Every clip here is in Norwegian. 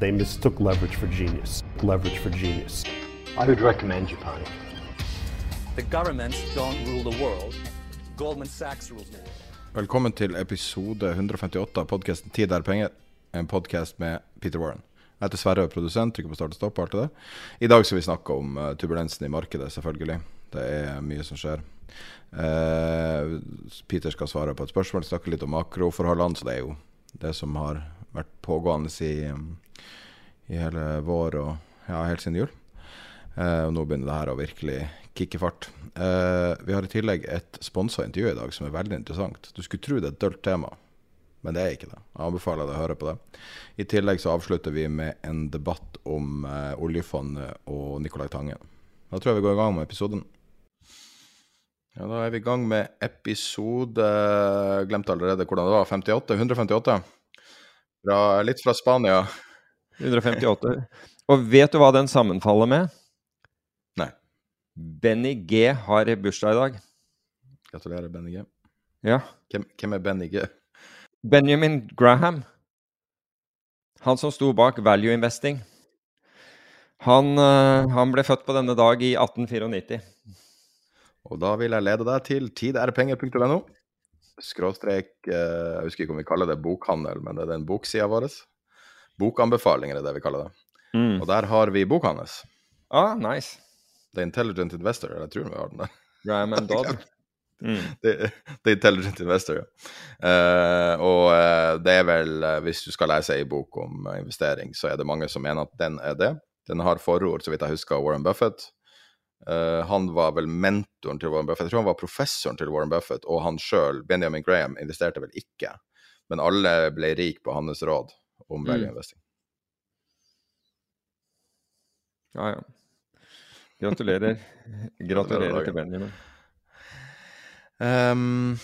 They mistook leverage for genius. Leverage for genius. I would recommend Japan. The governments don't rule the world. Goldman Sachs rules the world. Velkommen til episode 158 av podkasten 'Tid er penger'. En podkast med Peter Warren. Jeg heter Sverre, er produsent. Trykker på start og stopp. alt det. I dag skal vi snakke om uh, turbulensen i markedet, selvfølgelig. Det er mye som skjer. Uh, Peter skal svare på et spørsmål, snakke litt om makroforholdene. Så det er jo det som har vært pågående i, um, i hele vår og ja, helt siden jul. Eh, og nå begynner det her å virkelig kicke fart. Eh, vi har i tillegg et sponsa intervju i dag som er veldig interessant. Du skulle tro det er et dølt tema, men det er ikke det. Jeg anbefaler deg å høre på det. I tillegg så avslutter vi med en debatt om eh, oljefondet og Nicolai Tangen. Da tror jeg vi går i gang med episoden. Ja, Da er vi i gang med episode Glemte allerede hvordan det var. 58? 158? Fra, litt fra Spania. 158. Og vet du hva den sammenfaller med? Nei. Benny G har bursdag i dag. Gratulerer, Benny G. Ja. Hvem, hvem er Benny G? Benjamin Graham. Han som sto bak Value Investing. Han, eh, han ble født på denne dag i 1894. Og da vil jeg lede deg til tiderpenger.no. Skråstrek eh, Jeg husker ikke om vi kaller det bokhandel, men det er den boksida vår. Bokanbefalinger er det vi kaller det. Mm. Og der har vi boka hans. Ah, nice. The Intelligent Investor. Eller jeg tror vi har den der. Graham and Dodd. Mm. The, The Intelligent Investor, ja. Uh, og eh, det er vel, eh, hvis du skal lese ei bok om investering, så er det mange som mener at den er det. Den har forord, så vidt jeg husker, Warren Buffett. Uh, han var vel mentoren til Warren Buffett. Jeg tror han var professoren til Warren Buffett, og han sjøl, Benjamin Graham, investerte vel ikke. Men alle ble rik på hans råd om Mm. value investing. Ja, ja. Gratulerer. Gratulerer til Benjamin. Um,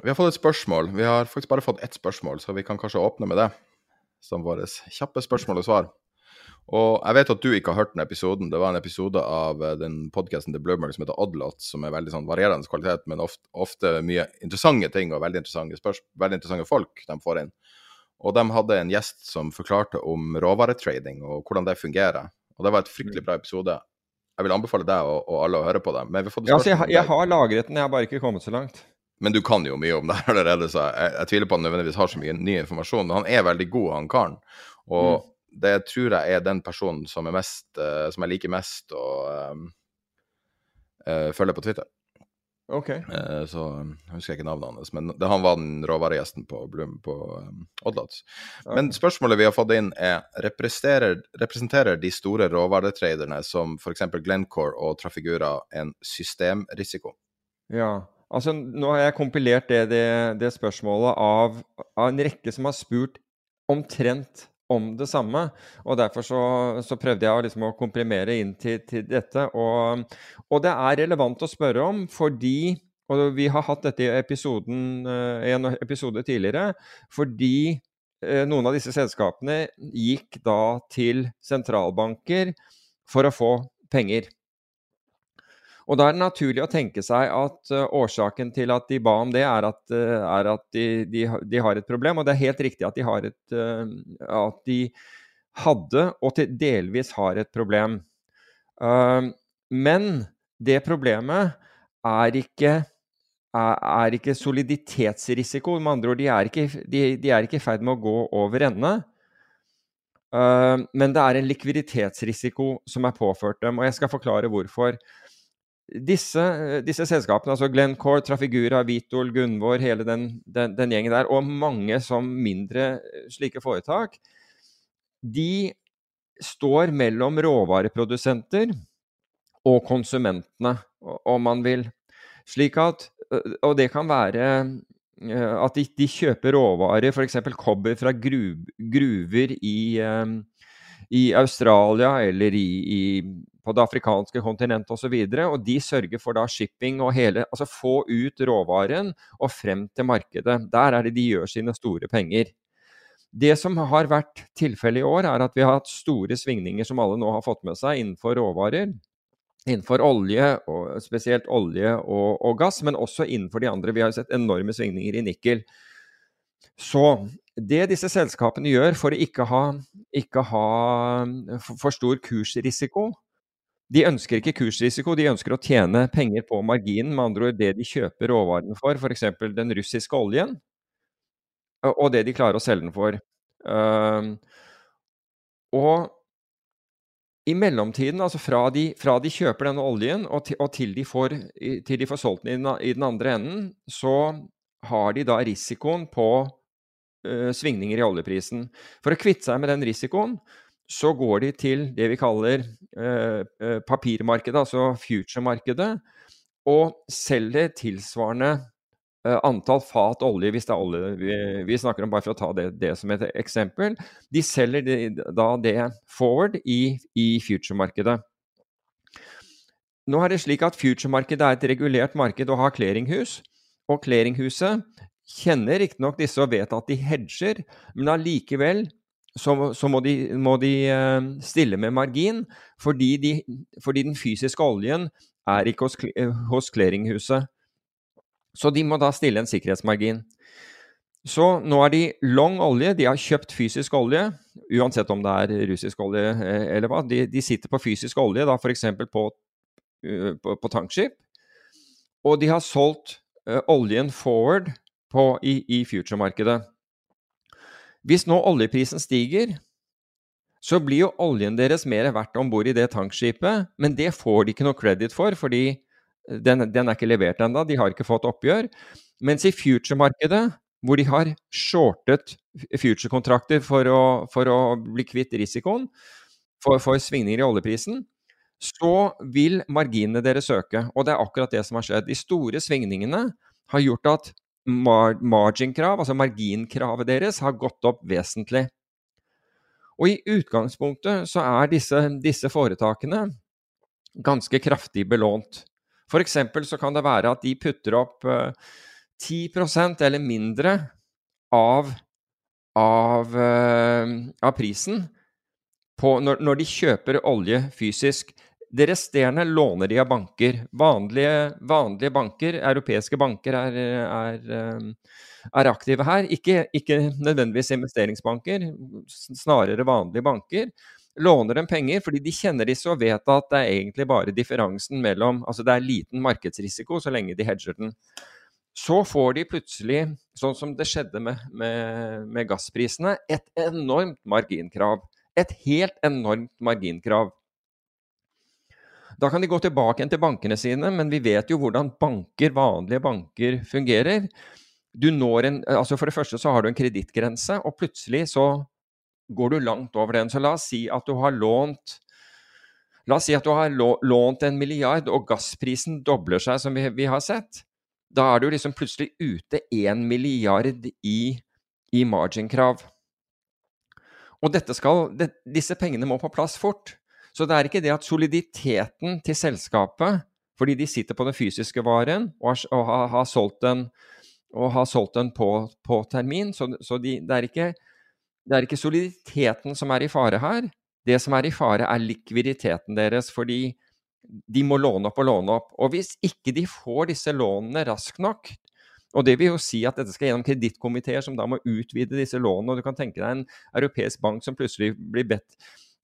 vi har fått et spørsmål. Vi har faktisk bare fått ett spørsmål, så vi kan kanskje åpne med det som våre kjappe spørsmål og svar. Og jeg vet at du ikke har hørt den episoden. Det var en episode av eh, den podkasten til Blurmurk som heter Oddlot, som er veldig sånn varierende kvalitet, men ofte, ofte mye interessante ting og veldig interessante, veldig interessante folk de får inn. Og de hadde en gjest som forklarte om råvaretrading og hvordan det fungerer. Og det var et fryktelig bra episode. Jeg vil anbefale deg og, og alle å høre på det. Men vi fått Ja, altså, jeg, har- jeg har lagret den, jeg har bare ikke kommet så langt. Men du kan jo mye om det her allerede, så jeg, jeg tviler på at han nødvendigvis har så mye ny informasjon. Men han er veldig god, han karen. Og det tror jeg er den personen som, er mest, uh, som jeg liker mest å uh, uh, følge på Twitter. Ok. Eh, så um, jeg husker ikke navnet hans, men det, han var den råvaregjesten på, Blum, på um, Oddlots. Men spørsmålet vi har fått inn er representerer de store råvaretraderne som f.eks. Glencore og Trafigura en systemrisiko? Ja. Altså, nå har jeg kompilert det, det, det spørsmålet av, av en rekke som har spurt omtrent om det samme. Og derfor så, så prøvde jeg liksom å komprimere inn til, til dette. Og, og det er relevant å spørre om fordi Og vi har hatt dette i episoden, eh, en episode tidligere. Fordi eh, noen av disse selskapene gikk da til sentralbanker for å få penger. Og da er det naturlig å tenke seg at uh, årsaken til at de ba om det, er at, uh, er at de, de, de har et problem. Og det er helt riktig at de, har et, uh, at de hadde, og til delvis har et problem. Uh, men det problemet er ikke er, ikke soliditetsrisiko. Med andre ord, de er ikke, i ferd med å gå over ende. Uh, men det er en likviditetsrisiko som er påført dem, og jeg skal forklare hvorfor. Disse, disse selskapene, altså Glencore, Trafigura, Vitol, Gunvor, hele den, den, den, gjengen der, og mange som mindre slike foretak, de står mellom råvareprodusenter og konsumentene, om man vil. Slik at Og det kan være at de, de kjøper råvarer, f.eks. kobber fra gru, gruver i, i, Australia eller i, i, på det afrikanske kontinentet osv. Og, så og de sørger for da shipping og hele Altså få ut råvaren og frem til markedet. Der er det de gjør sine store penger. Det som har vært tilfellet i år, er at vi har hatt store svingninger, som alle nå har fått med seg, innenfor råvarer innenfor olje, og spesielt olje og, og, gass, men også innenfor de andre. Vi har sett enorme svingninger i nikkel. Så det disse selskapene gjør for å ikke ha, ikke ha for stor kursrisiko De ønsker ikke kursrisiko, de ønsker å tjene penger på marginen. Med andre ord det de kjøper råvarene for, f.eks. den russiske oljen, og det de klarer å selge den for. Og i mellomtiden, altså fra de, fra de, kjøper denne oljen og til, og til, de, får, til de, får, solgt den, i den, andre enden, så har de da risikoen på uh, svingninger i oljeprisen. For å kvitte seg med den risikoen, så går de til det vi kaller uh, uh, papirmarkedet, altså future-markedet, og selger tilsvarende Eh, antall fat olje, hvis det er olje vi, vi, snakker om, bare for å ta det, det som et eksempel. De selger de, da det forward i, i future-markedet. Nå er det slik at future-markedet er et regulert marked og har clearinghus. Og clearinghuset kjenner riktignok disse og vet at de hedger, men allikevel så, så må de, må de uh, stille med margin, fordi, de, fordi, den fysiske oljen er ikke hos, hos clearinghuset. Så de må da stille en sikkerhetsmargin. Så nå er de long olje, de har kjøpt fysisk olje, uansett om det er russisk olje eh, eller hva. De, de sitter på fysisk olje, da f.eks. På, på, på tankskip. Og de har solgt uh, oljen forward på, i, i future-markedet. Hvis nå oljeprisen stiger, så blir jo oljen deres mer verdt om bord i det tankskipet, men det får de ikke noe credit for, fordi den, den er ikke levert ennå, de har ikke fått oppgjør. Mens i future-markedet, hvor de har shortet future-kontrakter for, for, å bli kvitt risikoen for, for svingninger i oljeprisen, så vil marginene deres øke. Og det er akkurat det som har skjedd. De store svingningene har gjort at margin-krav, altså marginkravet deres, har gått opp vesentlig. Og i utgangspunktet så er disse, disse foretakene ganske kraftig belånt. F.eks. så kan det være at de putter opp eh, 10% eller mindre av, av, uh, av prisen på, når, når, de kjøper olje fysisk. Det resterende låner de av banker. Vanlige, vanlige banker, europeiske banker, er, er, eh, er aktive her. Ikke, ikke nødvendigvis investeringsbanker, snarere vanlige banker låner dem penger fordi de kjenner disse og vet at det er egentlig bare differansen mellom Altså det er liten markedsrisiko så lenge de hedger den. Så får de plutselig, sånn som det skjedde med, med, med gassprisene, et enormt marginkrav. Et helt enormt marginkrav. Da kan de gå tilbake igjen til bankene sine, men vi vet jo hvordan banker, vanlige banker fungerer. Du når en, altså For det første så har du en kredittgrense, og plutselig så går du langt over den. Så la oss si at du har lånt La oss si at du har lånt en milliard, og gassprisen dobler seg, som vi, vi har sett. Da er du liksom plutselig ute én milliard i, i margin-krav. Og skal, det, disse pengene må på plass fort. Så det er ikke det at soliditeten til selskapet, fordi de sitter på den fysiske varen og har, og har, har solgt den, har solgt den på, på termin, så, så de, det er ikke det er ikke soliditeten som er i fare her. Det som er i fare, er likviditeten deres, fordi de må låne opp og låne opp. Og hvis ikke de får disse lånene raskt nok, og det vil jo si at dette skal gjennom kredittkomiteer som da må utvide disse lånene, og du kan tenke deg en europeisk bank som plutselig blir bedt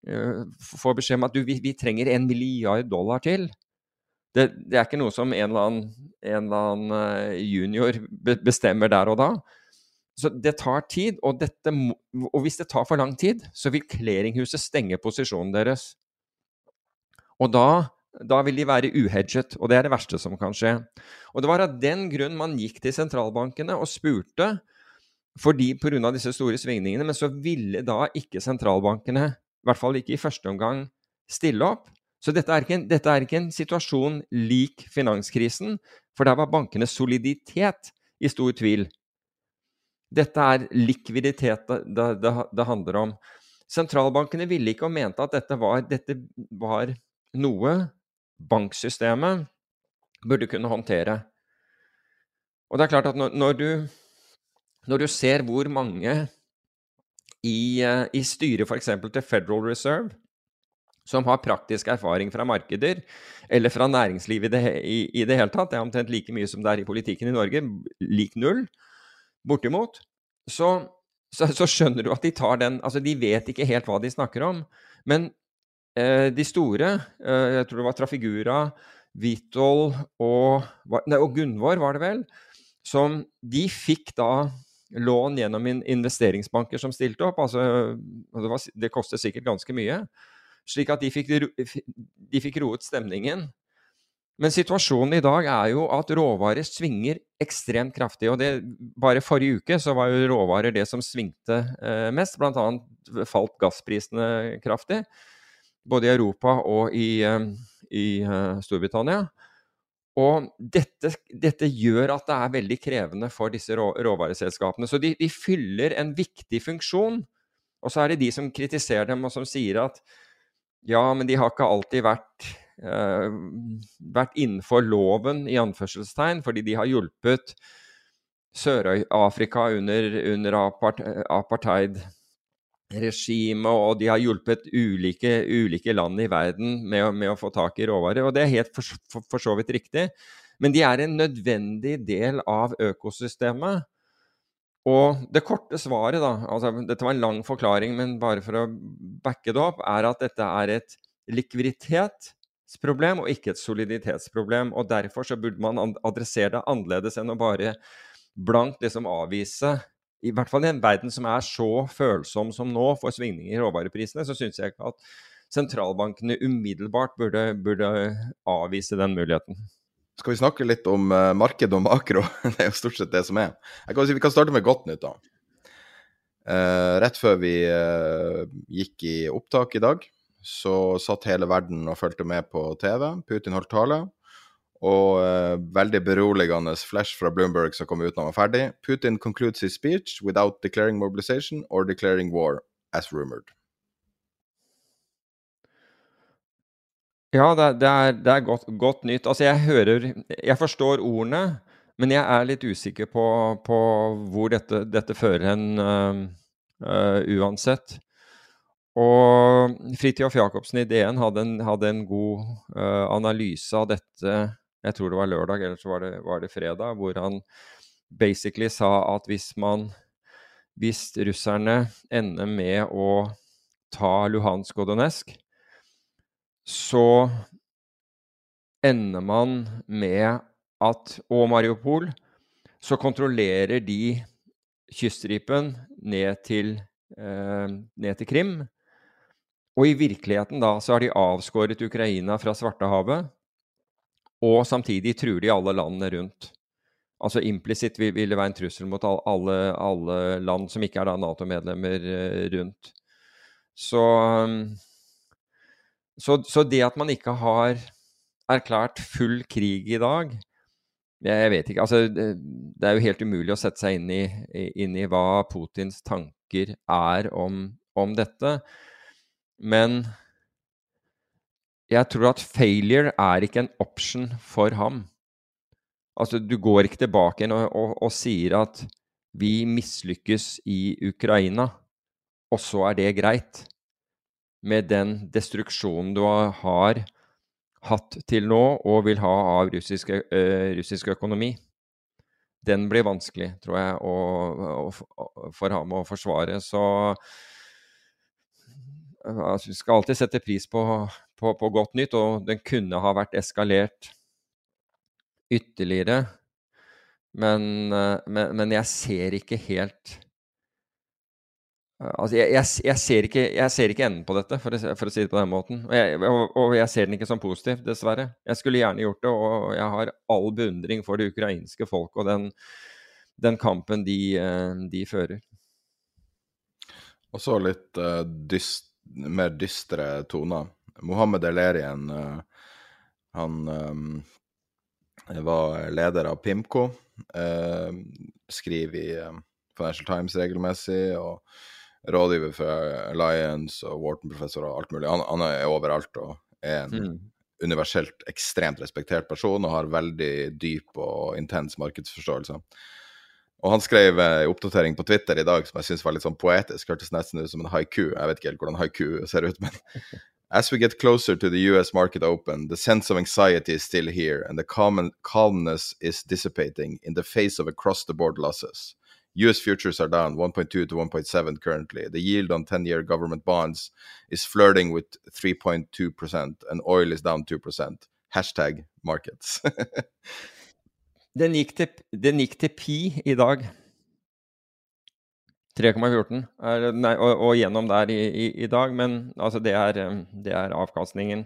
får beskjed om at du, vi, vi trenger en milliard dollar til. Det, det, er ikke noe som en eller annen, en eller annen eh, junior bestemmer der og da. Så det tar tid, og, dette, og hvis det tar for lang tid, så vil clearinghuset stenge posisjonen deres. Og da, da, vil de være uhedget, og det er det verste som kan skje. Og det var av den grunn man gikk til sentralbankene og spurte, fordi pga. disse store svingningene, men så ville da ikke sentralbankene, i hvert fall ikke i første omgang, stille opp. Så dette er, en, dette er ikke en, situasjon lik finanskrisen, for der var bankenes soliditet i stor tvil. Dette er likviditet det, det, det handler om. Sentralbankene ville ikke og mente at dette var, dette var noe banksystemet burde kunne håndtere. Og det er klart at når, når, du, når du, ser hvor mange i, eh, i styret f.eks. til Federal Reserve som har praktisk erfaring fra markeder eller fra næringslivet i i, i det hele tatt, det er omtrent like mye som det er i politikken i Norge, lik null, bortimot, så, så, så, skjønner du at de tar den Altså, de vet ikke helt hva de snakker om. Men eh, de store, eh, jeg tror det var Trafigura, Vitol og, og Gunvor, var det vel, som de fikk da lån gjennom investeringsbanker som stilte opp. altså Det, var, det kostet sikkert ganske mye. Slik at de fikk, de fikk roet stemningen. Men situasjonen i dag er jo at råvarer svinger ekstremt kraftig. og det, Bare forrige uke så var jo råvarer det som svingte eh, mest. Annet falt gassprisene kraftig. Både i Europa og i, eh, i uh, Storbritannia. Og dette, dette, gjør at det er veldig krevende for disse rå, råvareselskapene. Så de, de, fyller en viktig funksjon. Og så er det de som kritiserer dem, og som sier at ja, men de har ikke alltid vært Eh, vært innenfor loven, i anførselstegn, fordi de har hjulpet Sør-Afrika under, under apartheid-regimet, og de har hjulpet ulike, ulike, land i verden med, med, å få tak i råvarer. Og det er helt for, for, for, så vidt riktig. Men de er en nødvendig del av økosystemet. Og det korte svaret, da, altså dette var en lang forklaring, men bare for å backe det opp, er at dette er et likviditetsproblem og ikke et soliditetsproblem. og Derfor så burde man adressere det annerledes enn å bare blankt liksom avvise I hvert fall i en verden som er så følsom som nå for svingninger i råvareprisene, så syns jeg ikke at sentralbankene umiddelbart burde, burde, avvise den muligheten. Skal vi snakke litt om uh, marked og makro? det er jo stort sett det som er. Kan si, vi kan starte med godt nytt, da. Uh, rett før vi uh, gikk i opptak i dag, så satt hele verden og fulgte med på TV. Putin holdt tale. Og uh, veldig beroligende flash fra Bloomberg som kom ut når han var ferdig. Putin concludes his speech without declaring mobilization or declaring war, as rumored. Ja, det, det, er, det er godt, godt, nytt. Altså, jeg hører Jeg forstår ordene, men jeg er litt usikker på, på hvor dette, dette fører hen uh, uh, uansett. Og Fridtjof Jacobsen i DN hadde en, hadde en god uh, analyse av dette, jeg tror det var lørdag eller så var det, var det, fredag, hvor han basically sa at hvis man Hvis russerne ender med å ta Luhansk og Donetsk, så ender man med at Og Mariupol, så kontrollerer de kyststripen ned til, eh, ned til Krim. Og i virkeligheten da så har de avskåret Ukraina fra Svartehavet, og samtidig truer de alle landene rundt. Altså implisitt vil det være en trussel mot alle, alle land som ikke er Nato-medlemmer eh, rundt. Så, så, så, det at man ikke har erklært full krig i dag Jeg vet ikke. Altså, det er jo helt umulig å sette seg inn i, inn i hva Putins tanker er om, om dette. Men jeg tror at failure er ikke en option for ham. Altså, du går ikke tilbake og, og, og sier at vi mislykkes i Ukraina, og så er det greit. Med den destruksjonen du har hatt til nå, og vil ha av russisk, uh, russisk økonomi. Den blir vanskelig, tror jeg, å, å, for ham å forsvare. Så altså, Vi skal alltid sette pris på, på, på, godt nytt, og den kunne ha vært eskalert ytterligere. Men, eh, men, men jeg ser ikke helt Altså, jeg, jeg, jeg, ser ikke, jeg, ser ikke, enden på dette, for å, for å si det på den måten. Og og, og jeg, ser den ikke som positiv, dessverre. Jeg skulle gjerne gjort det, og jeg har all beundring for det ukrainske folk og den, den kampen de, de, fører. Og så litt uh, dyst, mer dystre toner. Mohammed Elerien, uh, han um, var leder av Pimco. Uh, skriver i Financial Times regelmessig. og rådgiver for Alliance og Wharton-professor og alt mulig. Han, han, er overalt og er en mm. universelt ekstremt respektert person og har veldig dyp og intens markedsforståelse. Og han skrev en oppdatering på Twitter i dag som jeg syns var litt sånn poetisk. Hørtes nesten ut som en haiku. Jeg vet ikke helt hvordan haiku ser ut, men As we get closer to the US market open, the sense of anxiety is still here, and the calm calmness is dissipating in the face of across the board losses. US futures are down 1.2 to 1.7 currently. The yield on 10 year government bonds is flirting with 3.2%, and oil is down 2%. Hashtag markets. den, gikk til, den pi i. 3,14 og, og, gjennom der i, i, i dag, men altså det er, det er avkastningen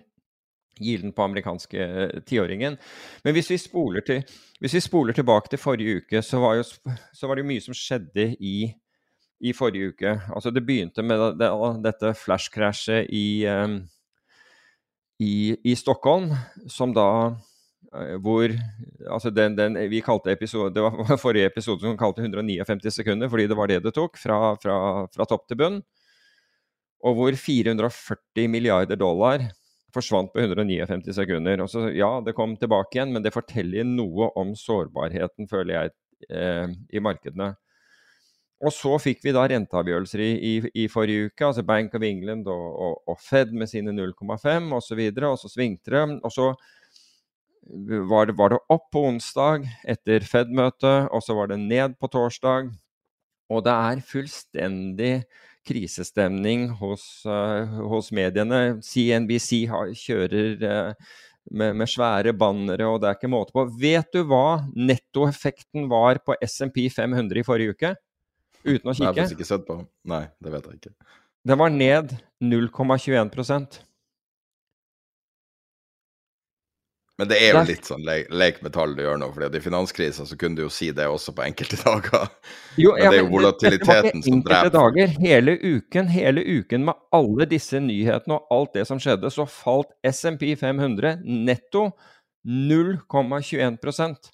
gilden på amerikanske eh, tiåringen. Men hvis vi, til, hvis vi, spoler tilbake til forrige uke, så var, jo, så var det jo mye som skjedde i, i forrige uke. Altså Det begynte med det, dette flash-krasjet i, i, Stockholm, som da hvor altså den, den, vi kalte episode, Det var forrige episode som kalte 159 sekunder, fordi det var det det tok, fra, fra, fra topp til bunn. Og hvor 440 milliarder dollar forsvant på 159 sekunder. Så, ja, det kom tilbake igjen, men det forteller noe om sårbarheten, føler jeg, eh, i markedene. Og så fikk vi da renteavgjørelser i, i, i, forrige uke, altså Bank of England og, og, og Fed med sine 0,5 osv., og, og så svingte det. Og så var det, var det opp på onsdag etter Fed-møtet, og så var det ned på torsdag. Og det er fullstendig krisestemning hos, uh, hos mediene. CNBC har, kjører uh, med, med, svære bannere, og det er ikke måte på. Vet du hva nettoeffekten var på SMP 500 i forrige uke? Uten å kikke? Nei, ikke sett på. Nei, det vet jeg ikke. Den var ned 0,21 Men det er jo litt sånn le lek med tall du gjør nå, for i finanskrisa så kunne du jo si det også på enkelte dager. Jo, men det er jo volatiliteten som dreper. dager. Hele uken, hele uken med alle disse nyhetene og alt det som skjedde, så falt SMP 500 netto 0,21%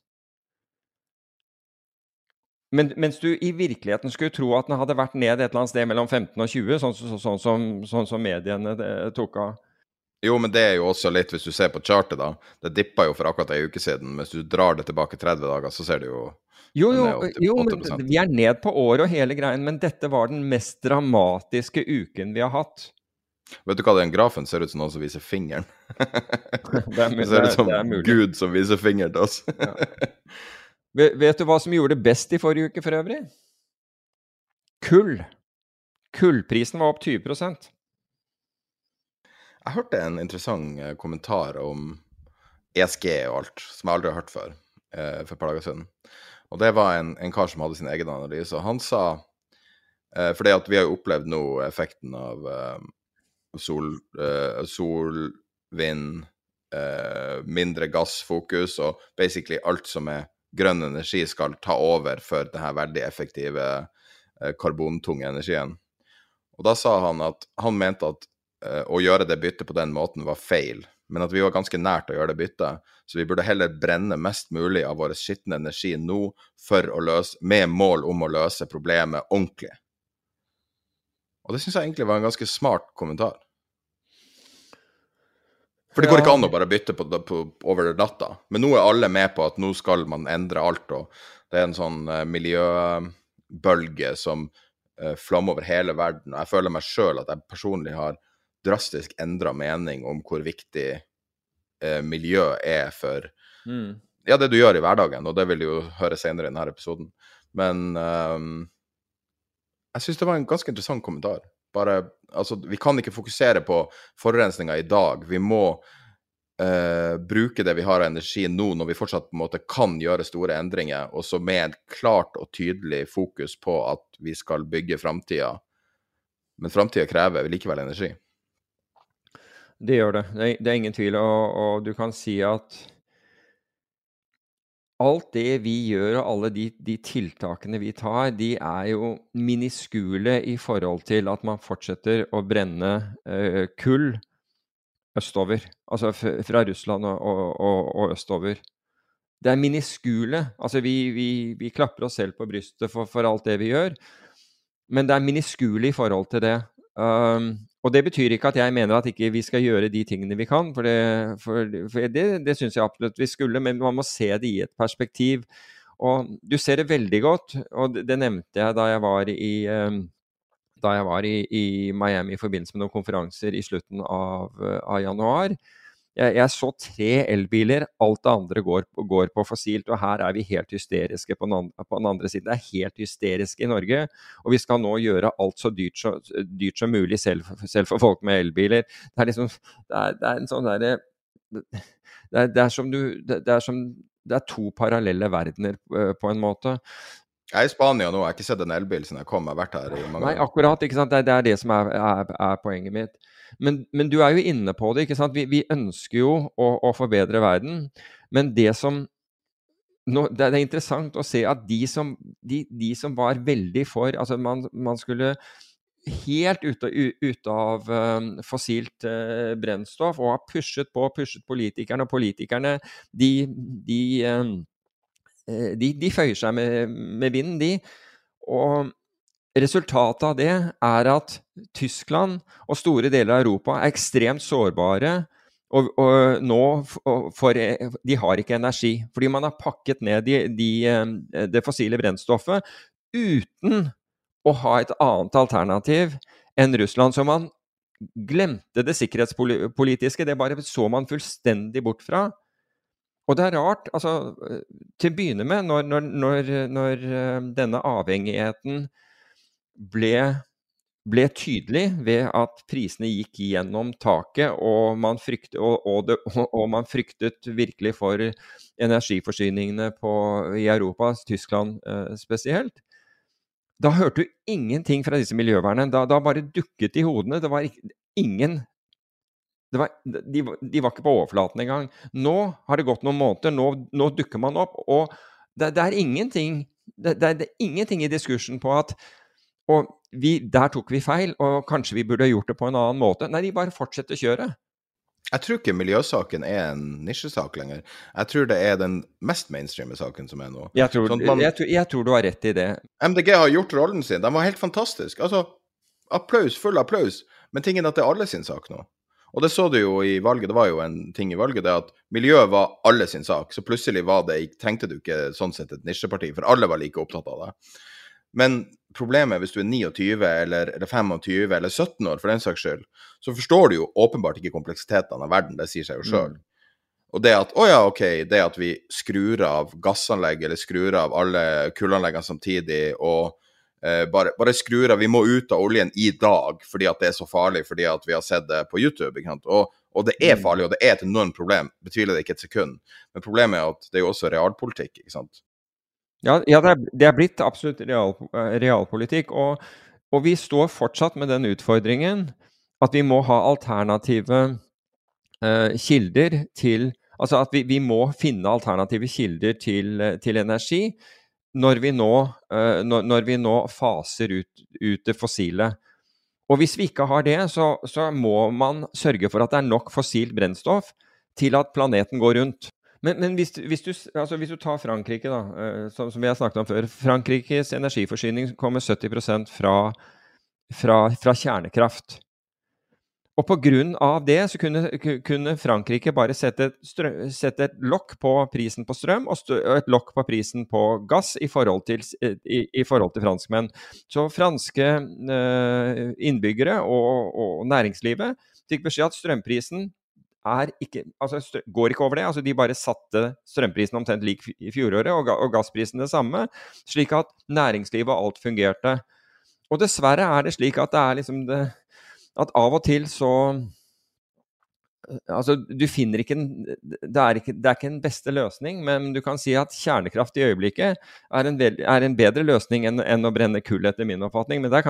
men, mens du i virkeligheten skulle tro at den hadde vært ned et eller annet sted mellom 15 og 20, sånn, sånn, sånn, som, sånn som mediene eh, tok av. Jo, men det er jo også litt, hvis du ser på chartet, da. Det dippa jo for akkurat ei uke siden. Hvis du drar det tilbake 30 dager, så ser du jo Jo, jo, jo men vi er ned på året og hele greien, men dette var den mest dramatiske uken vi har hatt. Vet du hva den grafen ser ut som noen som viser fingeren? det, er, det ser ut som Gud som viser fingeren til oss. ja. Vet du hva som gjorde det best i forrige uke for øvrig? Kull. Kullprisen var opp 20 jeg hørte en interessant eh, kommentar om ESG og alt, som jeg aldri har hørt før, eh, for et par dager siden. Og det var en, en, kar som hadde sin egen analyse. og Han sa eh, For vi har jo opplevd nå effekten av eh, sol, eh, sol, vind, eh, mindre gassfokus, og basically alt som er grønn energi, skal ta over for denne veldig effektive karbontunge energien. Og da sa han at han mente at å gjøre det byttet på den måten var feil, men at vi var ganske nært å gjøre det byttet. Så vi burde heller brenne mest mulig av vår skitne energi nå for å løse, med mål om å løse problemet ordentlig. Og det syns jeg egentlig var en ganske smart kommentar. For det går ikke an å bare bytte på, på, over natta. Men nå er alle med på at nå skal man endre alt, og det er en sånn uh, miljøbølge som uh, flommer over hele verden. Og jeg føler meg sjøl at jeg personlig har drastisk endra mening om hvor viktig eh, miljø er for mm. ja, det du gjør i hverdagen, og det vil du jo høre senere i denne episoden. Men um, jeg syns det var en ganske interessant kommentar. Bare, altså, vi kan ikke fokusere på forurensninga i dag. Vi må Uh, bruke det vi har av energi nå, når vi fortsatt på en måte kan gjøre store endringer, og så med et klart og tydelig fokus på at vi skal bygge framtida. Men framtida krever likevel energi. Det gjør det. Det er, ingen tvil. Og, og, du kan si at alt det vi gjør og alle de, de, tiltakene vi tar, de er jo miniskule i forhold til at man fortsetter å brenne eh, kull østover. Altså fra Russland og, og, og, østover. Det er miniskule. Altså vi, vi, vi klapper oss selv på brystet for, for, alt det vi gjør, men det er miniskule i forhold til det. Um, og det betyr ikke at jeg mener at ikke vi skal gjøre de tingene vi kan, for det, for, det, det syns jeg absolutt vi skulle, men man må se det i et perspektiv. Og du ser det veldig godt, og det, nevnte jeg da jeg var i da jeg var i, i, Miami i forbindelse med noen konferanser i slutten av, av januar. Jeg, jeg, så tre elbiler, alt det andre går, går, på fossilt. Og her er vi helt hysteriske på den, andre, på den, andre, siden. Det er helt hysterisk i Norge. Og vi skal nå gjøre alt så dyrt, så, dyrt som mulig, selv, selv, for folk med elbiler. Det er liksom Det er, det er en sånn derre det, det, er som du det, er som det er to parallelle verdener på en måte. Jeg er i Spania nå, jeg har ikke sett en elbil siden jeg kom. Jeg har vært her i mange år. Nei, akkurat. ikke sant? Det, det er det som er, er, er poenget mitt. Men, men, du er jo inne på det. ikke sant? Vi, vi ønsker jo å, å, forbedre verden. Men det som nå, det, er interessant å se at de som, de, de som var veldig for Altså, man, man skulle helt ute, ut av um, fossilt uh, brennstoff og har pushet på pushet politikerne. Og politikerne, de, de Eh, de, de føyer seg med, med vinden, de. Og resultatet av det er at Tyskland og store deler av Europa er ekstremt sårbare. Og, og nå for, De har ikke energi, fordi man har pakket ned de, de, eh, det fossile brennstoffet uten å ha et annet alternativ enn Russland. Så man glemte det sikkerhetspolitiske. Det bare så man fullstendig bort fra. Og det er rart, altså til å begynne med, når, når, når, når eh, denne avhengigheten ble, ble, tydelig ved at prisene gikk gjennom taket, og man, fryktet, og, og, det, og man fryktet virkelig for energiforsyningene på, i Europa, Tyskland eh, spesielt. Da hørte du ingenting fra disse miljøvernene. Da, da bare dukket de i hodene. Det var ingen var, de, de, var ikke på overflaten engang. Nå har det gått noen måneder, nå, nå dukker man opp. Og det, det er det, det, er ingenting i diskursen på at Og vi, der tok vi feil, og kanskje vi burde gjort det på en annen måte. Nei, de bare fortsetter kjøret. Jeg tror ikke miljøsaken er en nisjesak lenger. Jeg tror det er den mest mainstreame saken som er nå. Jeg tror, sånn man, jeg, jeg tror, du har rett i det. MDG har gjort rollen sin. De var helt fantastiske. Altså, applaus, full applaus. Men tingen er at det er alle sin sak nå. Og det så du jo i valget, det var jo en ting i valget, det at miljøet var alle sin sak. Så plutselig var det, trengte du ikke sånn sett et nisjeparti, for alle var like opptatt av det. Men problemet hvis du er 29 eller, eller 25 eller 17 år, for den saks skyld, så forstår du jo åpenbart ikke kompleksitetene av verden. Det sier seg jo sjøl. Mm. Og det at å ja, OK, det at vi skrur av gassanlegg eller skrur av alle kullanleggene samtidig, og Eh, bare, bare skrur av. Vi må ut av oljen i dag fordi at det er så farlig fordi at vi har sett det på YouTube. Og, og, det er mm. farlig, og det er et enormt problem. Betviler det ikke et sekund. Men problemet er at det er jo også realpolitikk, ikke sant. Ja, ja det, er, det, er, blitt absolutt real, eh, realpolitikk. Og, og, vi står fortsatt med den utfordringen at vi må ha alternative uh, kilder til Altså at vi, vi, må finne alternative kilder til, til energi når vi nå, uh, når, når vi nå faser ut, ut, det fossile. Og hvis vi ikke har det, så, så, må man sørge for at det er nok fossilt brennstoff til at planeten går rundt. Men, men hvis, hvis, du, altså hvis, du, tar Frankrike, da, uh, som, som, vi har snakket om før. Frankrikes energiforsyning kommer 70% fra, fra, fra kjernekraft. Og pga. det så kunne, kunne, Frankrike bare sette, strøm, sette et lokk på prisen på strøm og, et lokk på prisen på gass i forhold til, i, i forhold til franskmenn. Så franske eh, innbyggere og, og, næringslivet fikk beskjed at strømprisen ikke, altså går ikke over det. altså De bare satte strømprisen omtrent lik i fjoråret, og, og gassprisen det samme. Slik at næringslivet og alt fungerte. Og dessverre er det slik at det er liksom det at av og til så Altså, du finner ikke det er ikke, det er ikke en beste løsning, men du kan si at kjernekraft i øyeblikket er en, er en bedre løsning enn, enn å brenne kull, etter min oppfatning. Men jeg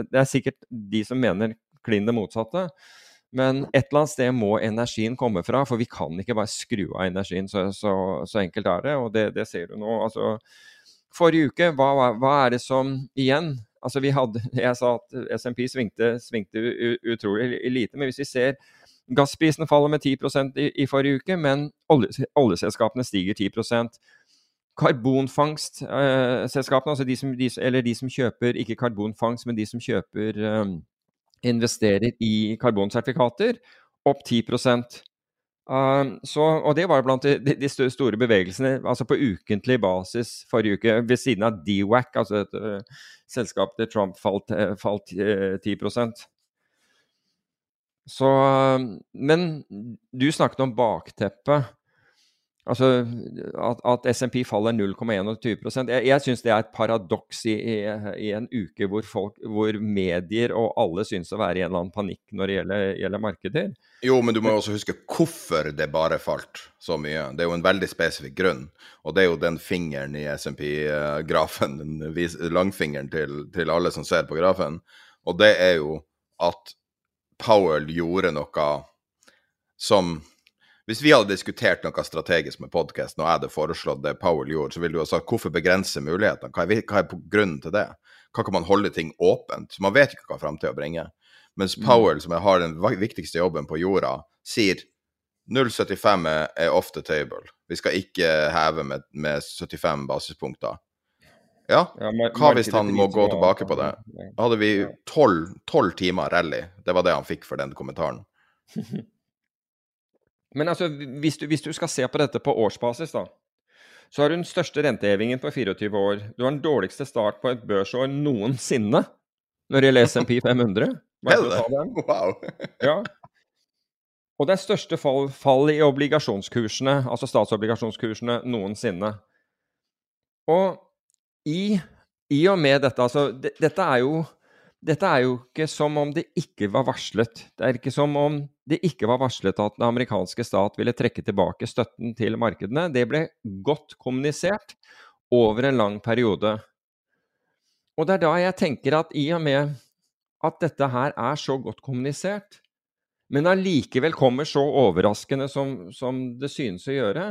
det er sikkert de som mener klin det motsatte. Men et eller annet sted må energien komme fra, for vi kan ikke bare skru av energien. Så, så, så enkelt er det, og det, det ser du nå. Altså, forrige uke, hva, hva er det som igjen Altså, vi hadde, Jeg sa at SMP svingte, svingte utrolig lite, men hvis vi ser Gassprisen faller med 10 i, i forrige uke, men olje, oljeselskapene stiger 10% Karbonfangstselskapene, altså de som, de, eller de som kjøper ikke karbonfangst, men de som kjøper eh, investerer i karbonsertifikater, opp 10 Um, så, og det var blant de, de, store bevegelsene altså på ukentlig basis forrige uke, ved siden av DWAC, altså et uh, selskap til Trump falt, eh, falt eh, 10% Så um, Men du snakket om bakteppet. Altså at, at SMP faller 0,21 Jeg, jeg syns det er et paradoks i, i, i en uke hvor, folk, hvor medier og alle syns å være i en eller annen panikk når det gjelder, gjelder markeder. Jo, men du må også huske hvorfor det bare falt så mye. Det er jo en veldig spesifikk grunn. Og det er jo den fingeren i SMP-grafen, den langfingeren til, til alle som ser på grafen. Og det er jo at Powell gjorde noe som Hvis vi hadde diskutert noe strategisk med podkasten, og jeg hadde foreslått det Powell gjorde, så ville du ha sagt hvorfor begrense mulighetene? Hva er, hva er på grunnen til det? Hva kan man holde ting åpent? Så man vet ikke hva framtida bringer. Mens Powell, som har den viktigste jobben på jorda, sier 0,75 er, off the table. Vi skal ikke heve med, med 75 basispunkter. Ja, hva hvis han må gå tilbake på det? Da hadde vi tolv timer rally. Det var det han fikk for den kommentaren. Men altså, hvis du, hvis du skal se på dette på årsbasis, da, så har du den største rentehevingen på 24 år. Du har den dårligste start på et børsår noensinne når det gjelder SMP 500. Bare Er for å det ta det? den. Wow. Ja. Og det er største fall, fall i obligasjonskursene, altså statsobligasjonskursene, noensinne. Og i, i og med dette, altså det, dette, er jo, dette er jo ikke som om det ikke var varslet. Det er ikke som om det ikke var varslet at den amerikanske stat ville trekke tilbake støtten til markedene. Det ble godt kommunisert over en lang periode. Og det er da jeg tenker at i og med at dette her er så godt kommunisert, men allikevel kommer så overraskende som, som det synes å gjøre,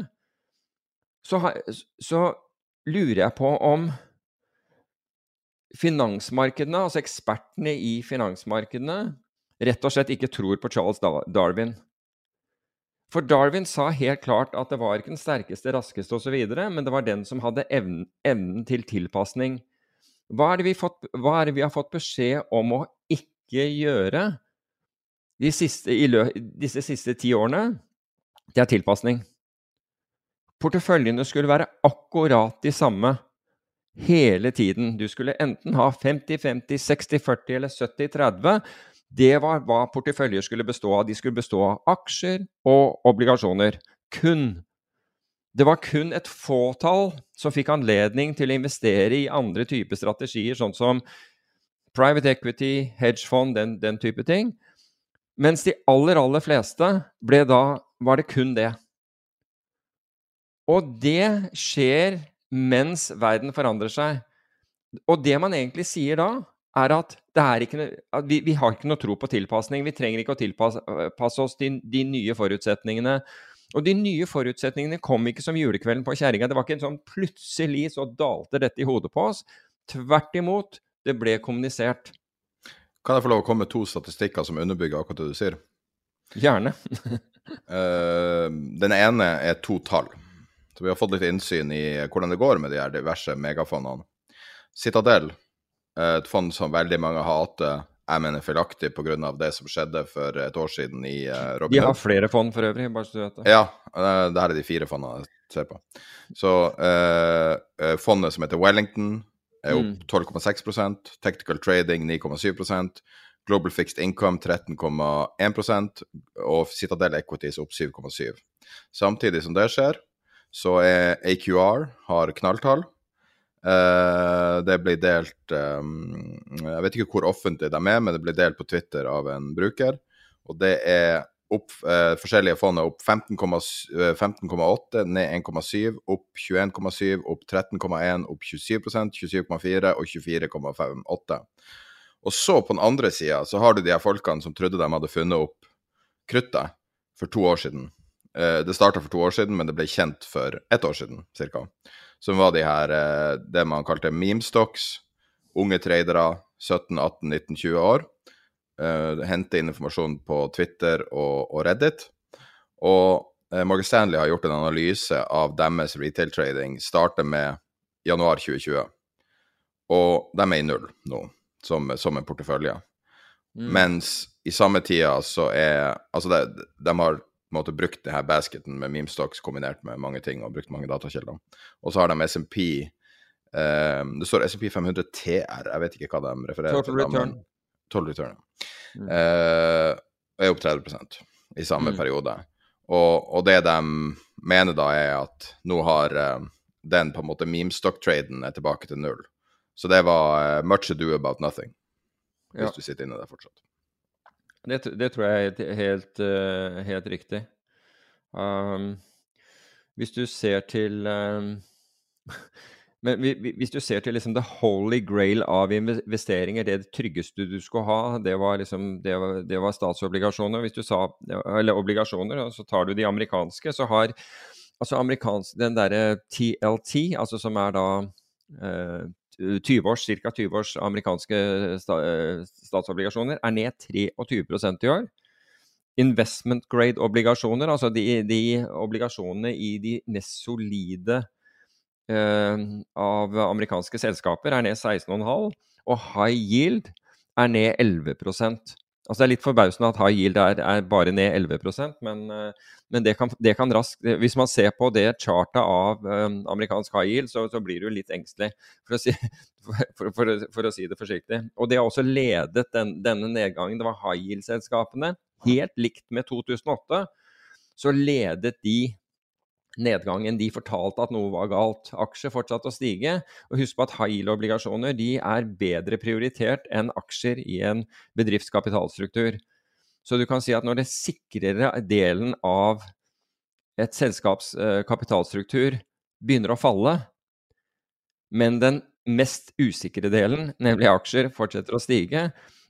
så, så lurer jeg på om finansmarkedene, altså ekspertene i finansmarkedene, rett og slett ikke tror på Charles Darwin. For Darwin sa helt klart at det var ikke den sterkeste, raskeste osv., men det var den som hadde evnen, evnen til tilpasning. Hva er, fått, hva er det vi har fått beskjed om å ikke gjøre de siste, lø, disse siste ti årene? Det er tilpasning. Porteføljene skulle være akkurat de samme hele tiden. Du skulle enten ha 50-50, 60-40 eller 70-30. Det var hva porteføljer skulle bestå av. De skulle bestå av aksjer og obligasjoner. Kun. Det var kun et fåtall som fikk anledning til å investere i andre typer strategier, sånn som private equity, hedgefond, den, den type ting. Mens de aller, aller fleste ble da var det kun det. Og det skjer mens verden forandrer seg. Og det man egentlig sier da, er at, det er ikke, at vi, vi har ikke noe tro på tilpasning. Vi trenger ikke å tilpasse passe oss til de nye forutsetningene. Og de nye forutsetningene kom ikke som julekvelden på kjerringa. Det var ikke en sånn plutselig så dalte dette i hodet på oss. Tvert imot, det ble kommunisert. Kan jeg få lov å komme med to statistikker som underbygger akkurat det du sier? Gjerne. uh, den ene er to tall. Så vi har fått litt innsyn i hvordan det går med de her diverse megafondene. Citadel, eh, et fond som veldig mange hater, jeg mener feilaktig pga. det som skjedde for et år siden i uh, De har flere fond for øvrig, bare så du vet det. Ja, eh, det her er de fire fondene jeg ser på. Så eh, eh, fondet som heter Wellington, er Mm. opp 12,6% Technical Trading 9,7% Global Fixed Income 13,1% og Citadel Equities opp 7,7 Samtidig som det skjer, så er AQR har knalltall. Uh, det blir delt um, Jeg vet ikke hvor offentlig de er, men det blir delt på Twitter av en bruker. Og det er opp, uh, forskjellige fond er opp 15,8, 15,8, ned 1,7, opp 21,7, opp 13,1, opp 27% 27,4 og 24,58. Og så på den andre sida så har du de her folkene som trodde de hadde funnet opp kruttet for to år siden. Eh, det starta for to år siden, men det ble kjent for ett år siden ca. Som var de her eh, det man kalte memestocks. Unge tradere, 17, 18, 19, 20 år. Uh, hente informasjon på Twitter og, Reddit. Og Morgan Stanley har gjort en analyse av deres retail trading, starter med januar 2020. Og de er i null nå, som, som en portefølje. Mm. Mens i samme tida så er Altså, de, de har måte brukt denne basketen med memestocks kombinert med mange ting, og brukt mange datakilder. Og så har de SMP uh, Det står SMP 500 TR, jeg vet ikke hva de refererer Total til. Return. Total return. Mm. Uh, er opp 30 i samme mm. periode. Og, og, det de mener da, er at nå har uh, den på en måte memestock-traden er tilbake til null. Så det var uh, much ado about nothing, hvis ja. du sitter inne der fortsatt. Det, det tror jeg er helt, helt riktig. Um, hvis du ser til um, Men hvis du ser til liksom the holy grail av investeringer, det tryggeste du skulle ha, det var, liksom, det var, det var statsobligasjoner. Hvis du sa, eller obligasjoner, så tar du de amerikanske, så har altså amerikansk, den derre TLT, altså som er da eh, 20 års, ca. 20 års amerikanske statsobligasjoner, er ned 23% i år. Investment grade-obligasjoner, altså de, de obligasjonene i de mest solide Eh, av amerikanske selskaper er ned 16,5, og high yield er ned 11 Altså Det er litt forbausende at high yield er, er bare ned 11% men, uh, men det, kan, det, kan, raskt Hvis man ser på det chartet av um, amerikansk high yield, så, så, blir du litt engstelig, for å, si, for, for, for å, si, det forsiktig. Og det har også ledet den, denne nedgangen. Det var high yield-selskapene. Helt likt med 2008, så ledet de nedgangen de fortalte at noe var galt. Aksjer fortsatte å stige. Og husk på at high yield-obligasjoner de er bedre prioritert enn aksjer i en bedrifts kapitalstruktur. Så du kan si at når det sikrere delen av et selskaps eh, kapitalstruktur begynner å falle, men den mest usikre delen, nemlig aksjer, fortsetter å stige,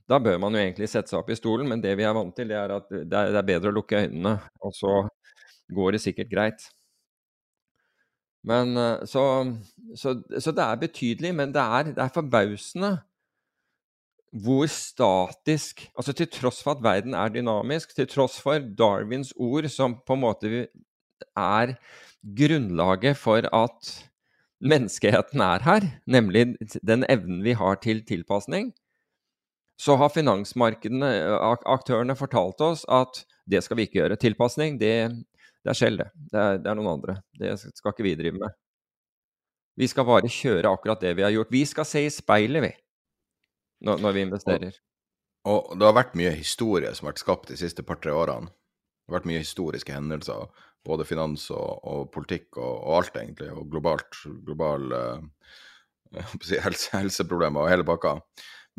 da bør man jo egentlig sette seg opp i stolen, men det vi er vant til, det er at det er bedre å lukke øynene, og så går det sikkert greit. Men eh, så, så, så, det er betydelig, men det er, det er forbausende hvor statisk Altså til tross for at verden er dynamisk, til tross for Darwins ord, som på en måte er grunnlaget for at menneskeheten er her, nemlig den evnen vi har til tilpasning, så har finansmarkedene, aktørene, fortalt oss at det skal vi ikke gjøre. Tilpasning, det, det er Shell, det. Det er, det er, noen andre. Det skal ikke vi drive med. Vi skal bare kjøre akkurat det vi har gjort. Vi skal se i speilet, vi, når, når vi investerer. Og, og, det har vært mye historie som har vært skapt de siste par-tre årene. Det har vært mye historiske hendelser, både finans og, og politikk og, og, alt, egentlig. Og globalt, global uh, helse, helseproblemer og hele pakka.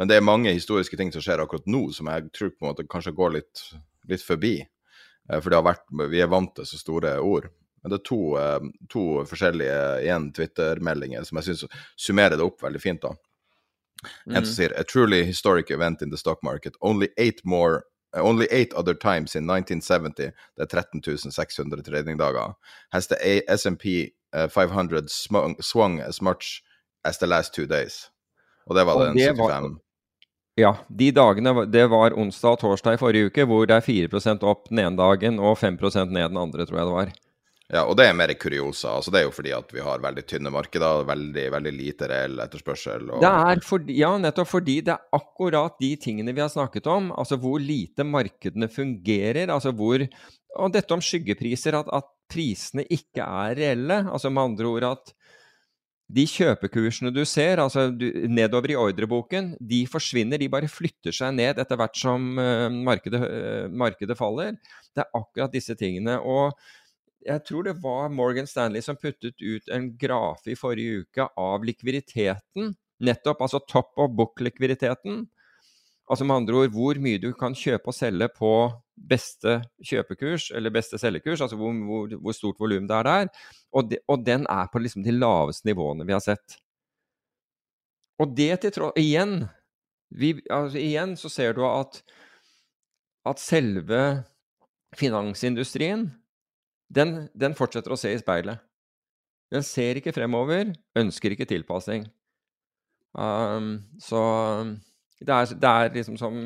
Men det er mange historiske ting som skjer akkurat nå, som jeg tror på en måte kanskje går litt, litt forbi. Eh, har vært, vi er vant til så store ord. Men det er to, eh, to forskjellige igjen Twitter-meldinger som jeg syns summerer det opp veldig fint. da. Mm. En som sier A truly historic event in the stock market. Only eight more uh, Only eight other times in 1970, det er 13 600 tradingdager, has the SMP uh, 500 swung, as much as the last two days. Og det var og den 75. Ja, de dagene Det var onsdag og torsdag i forrige uke, hvor det er 4 opp den ene dagen og 5% ned den andre, tror jeg det var. Ja, og det er mer kuriosa. altså Det er jo fordi at vi har veldig tynne markeder, veldig, veldig lite reell etterspørsel. Og... Det er fordi, ja, nettopp fordi det er akkurat de tingene vi har snakket om. Altså hvor lite markedene fungerer. altså hvor, Og dette om skyggepriser, at, at prisene ikke er reelle. altså Med andre ord at de kjøpekursene du ser, altså du, nedover i ordreboken, de forsvinner. De bare flytter seg ned etter hvert som uh, markedet, uh, markedet, faller. Det er akkurat disse tingene. Og jeg tror det var Morgan Stanley som puttet ut en grafe i forrige uke av likviditeten. Nettopp, altså top of book-likviditeten. Altså med andre ord hvor mye du kan kjøpe og selge på beste kjøpekurs eller beste selgekurs, altså hvor, hvor, hvor stort volum det er der. Og, de, og, den er på liksom de laveste nivåene vi har sett. Og det til tross Igjen, altså igjen så ser du at, at selve finansindustrien, den, den fortsetter å se i speilet. Den ser ikke fremover, ønsker ikke tilpassing. Um, så det er, det er, liksom som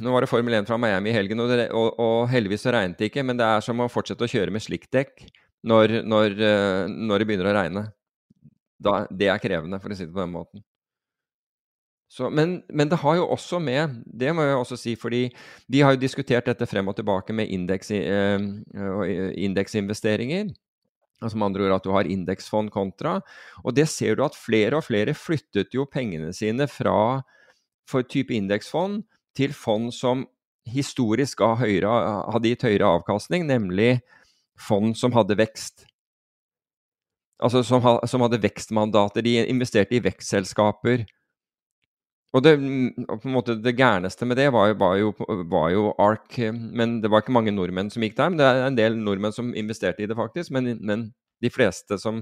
Nå var det Formel 1 fra Miami i helgen, og, det, og, og heldigvis så regnet det ikke, men det er som å fortsette å kjøre med slikkdekk når, når, uh, når det begynner å regne. Da, det er krevende, for å si det på den måten. Så, men, men, det har jo også med Det må jeg også si, fordi de har jo diskutert dette frem og tilbake med eh, eh indeksinvesteringer. Altså med andre ord at du har indeksfond kontra. Og det ser du at flere og flere flyttet jo pengene sine fra for type indeksfond til fond som historisk høyere, hadde gitt høyere avkastning, nemlig fond som hadde vekst. Altså som, som hadde vekstmandater. De investerte i vekstselskaper. Og det, på en måte, det gærneste med det var, var, jo, var, jo, ARK. Men det var ikke mange nordmenn som gikk der. Men det er en del nordmenn som investerte i det, faktisk. Men, men de fleste som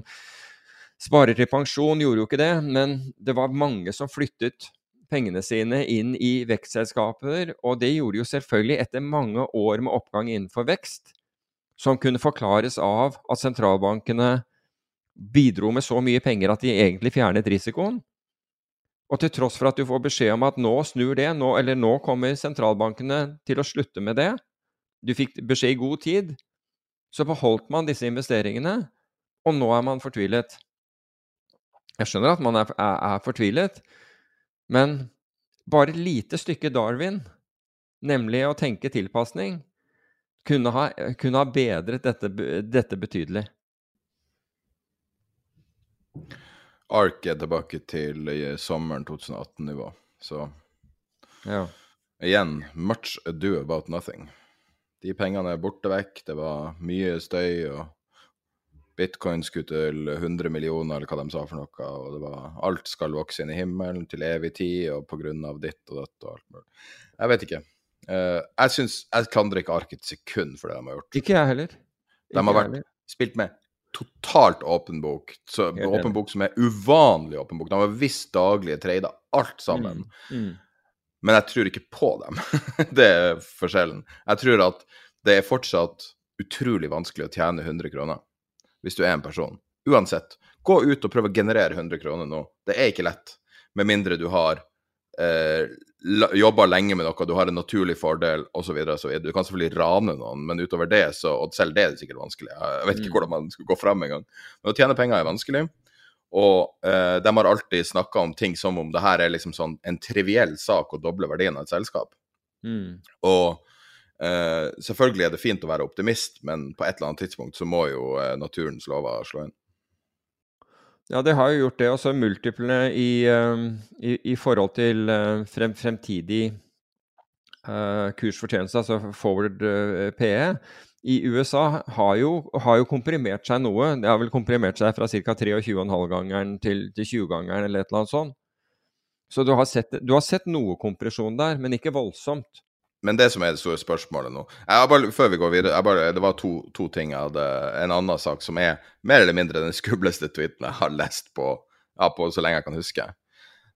sparer til pensjon, gjorde jo ikke det. Men det var mange som flyttet pengene sine inn i vekstselskaper. Og det gjorde de jo selvfølgelig etter mange år med oppgang innenfor vekst, som kunne forklares av at sentralbankene bidro med så mye penger at de egentlig fjernet risikoen. Og til tross for at du får beskjed om at nå snur det, nå, eller nå kommer sentralbankene til å slutte med det, du fikk beskjed i god tid, så beholdt man disse investeringene, og nå er man fortvilet. Jeg skjønner at man er, er, er fortvilet, men bare et lite stykke Darwin, nemlig å tenke tilpasning, kunne ha, kunne ha bedret dette, dette betydelig. Ark er tilbake til sommeren 2018-nivå. Så ja. igjen, much ado about nothing. De pengene er borte vekk. Det var mye støy, og bitcoin skulle til 100 millioner, eller hva de sa for noe. Og det var alt skal vokse inn i himmelen til evig tid, og på grunn av ditt og dødt og alt mulig. Jeg vet ikke. Uh, jeg syns Jeg klandrer ikke Ark et sekund for det de har gjort. Ikke jeg heller. Ikke de har vært, spilt med totalt åpen bok. Så, åpen bok som er uvanlig åpen bok. De har visst daglige trader, alt sammen. Mm. Mm. Men jeg tror ikke på dem. det er forskjellen. Jeg tror at det er fortsatt utrolig vanskelig å tjene 100 kroner hvis du er en person. Uansett. Gå ut og prøv å generere 100 kroner nå. Det er ikke lett. Med mindre du har eh, jobba lenge med noe, du har en naturlig fordel osv. Du kan selvfølgelig rane noen, men utover det, så, og selv det er sikkert vanskelig. Jeg vet ikke mm. hvordan man skal gå fram engang. Men å tjene penger er vanskelig. Og eh, de har alltid snakka om ting som om det her er liksom sånn en triviell sak å doble verdien av et selskap. Mm. Og eh, selvfølgelig er det fint å være optimist, men på et eller annet tidspunkt så må jo uh, naturens lover slå inn. Ja, det har jo gjort det. Og så multiplene i, uh, i, i forhold til eh, frem, fremtidig uh, kursfortjeneste, altså forward uh, PE, i USA har jo, har jo, komprimert seg noe. Det har vel komprimert seg fra ca. 23,5-gangeren til, til 20-gangeren eller et eller annet sånt. Så du har, sett, du har sett noe kompresjon der, men ikke voldsomt. Men det som er det store spørsmålet nå bare, Før vi går videre, bare, det var to, to, ting jeg hadde En annen sak som er mer eller mindre den skumleste tweeten jeg har lest på, ja, på så lenge jeg kan huske.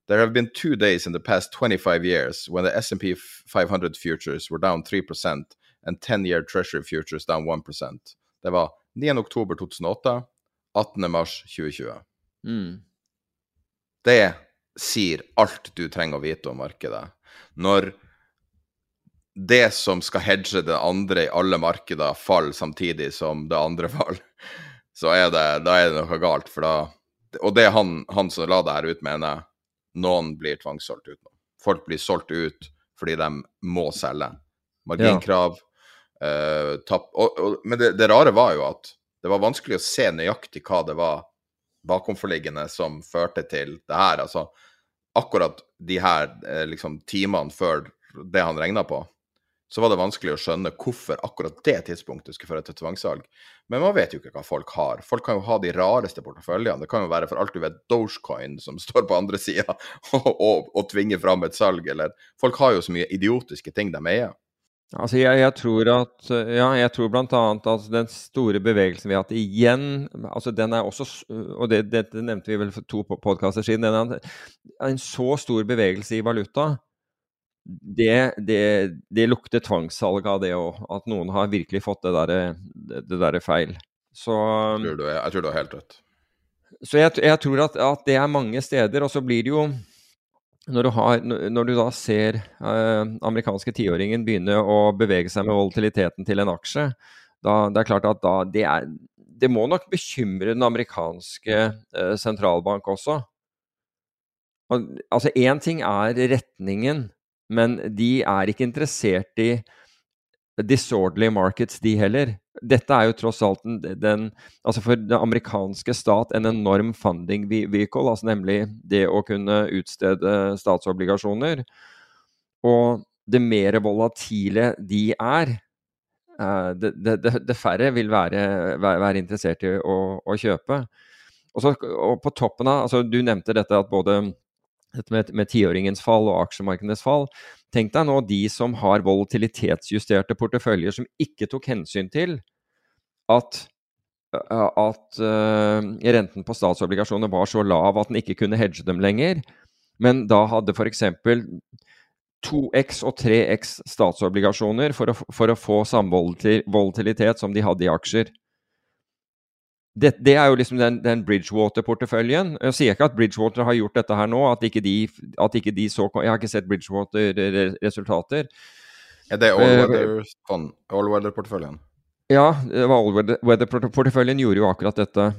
There have been two days in the past 25 years when the SMP 500 futures were down 3% and 10 year treasury futures down 1% Det var 9. oktober 2008, 18. mars 2020. Mm. Det sier alt du trenger å vite om markedet. Når det som skal hedge det andre i alle markeder, faller samtidig som det andre faller, så er det, da er det noe galt. For da, og det han, han som la det her ut, mener noen blir tvangssolgt ut. Folk blir solgt ut fordi de må selge. Marginkrav, ja. Uh, tapp og, og, Men det, det, rare var jo at det var vanskelig å se nøyaktig hva det var bakomforliggende som førte til det her. Altså akkurat de her eh, liksom, timene før det han regna på, så var det vanskelig å skjønne hvorfor akkurat det tidspunktet skulle føre til tvangssalg. Men man vet jo ikke hva folk har. Folk kan jo ha de rareste porteføljene. Det kan jo være for alt du vet Dogecoin som står på andre sida og, og, og, tvinger fram et salg, eller Folk har jo så mye idiotiske ting de eier. Altså jeg, jeg, tror at Ja, jeg tror bl.a. at den store bevegelsen vi har hatt igjen altså den er også, Og det, det, nevnte vi vel for to podkaster siden. Den er en så stor bevegelse i valuta. Det, det, det lukter tvangssalg av det òg. At noen har virkelig fått det der, det der feil. Så jeg tror, du, jeg tror du har helt rett. Så jeg, jeg tror at, at, det er mange steder. Og så blir det jo når du, har, når du da ser eh, amerikanske tiåringen begynne å bevege seg med volatiliteten til en aksje, da det er klart at da det, er, det må nok bekymre den amerikanske eh, sentralbank også. Og, altså Én ting er retningen, men de er ikke interessert i disorderly markets, de heller. Dette er jo tross alt den, den, altså for den amerikanske stat en enorm funding vehicle, altså nemlig det å kunne utstede statsobligasjoner. Og det mer volatile de er, uh, det, det, det, færre vil være, være interessert i å, å kjøpe. Og, så, og, på toppen av altså Du nevnte dette at både dette med, med tiåringens fall og aksjemarkedenes fall. Tenk deg nå de som har volatilitetsjusterte porteføljer som ikke tok hensyn til at, at uh, renten på statsobligasjoner var så lav at den ikke kunne hedge dem lenger, men da hadde f.eks. 2x og 3x statsobligasjoner for å, for å få samme volatilitet som de hadde i aksjer det, det, er jo liksom den, den Bridgewater-porteføljen. Jeg sier ikke at Bridgewater har gjort dette her nå, at ikke de, at ikke de så Jeg har ikke sett Bridgewater-resultater. Er det all-weather-porteføljen? Ja, all-weather-porteføljen gjorde jo akkurat dette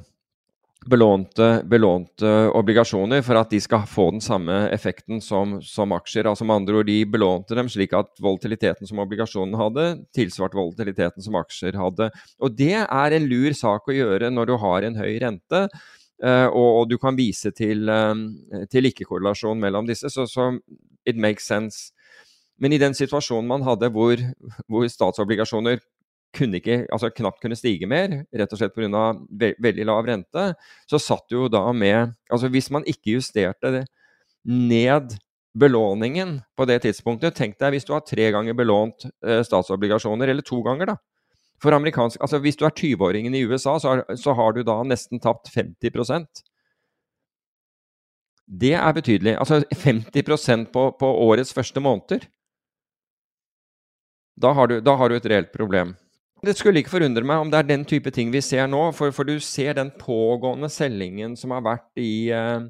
belånte, belånte, obligasjoner for at de skal få den samme effekten som, som, aksjer. Altså med andre ord, De belånte dem slik at volatiliteten som obligasjonen hadde, tilsvarte volatiliteten som aksjer hadde. Og Det er en lur sak å gjøre når du har en høy rente. Uh, og, og, du kan vise til, uh, til ikke-korrelasjon mellom disse. Så, så, it makes sense. Men i den situasjonen man hadde hvor, hvor statsobligasjoner kunne ikke, altså knapt kunne stige mer, rett og slett pga. Ve veldig lav rente, så satt du jo da med Altså hvis man ikke justerte det ned belåningen på det tidspunktet Tenk deg hvis du har tre ganger belånt eh, statsobligasjoner, eller to ganger, da. For amerikansk, altså Hvis du er 20-åringen i USA, så har, så har, du da nesten tapt 50% Det er betydelig. Altså 50 på, på årets første måneder. Da har, du, da har du et reelt problem. Det skulle ikke forundre meg om det er den type ting vi ser nå, for, for du ser den pågående selgingen som har vært i, uh,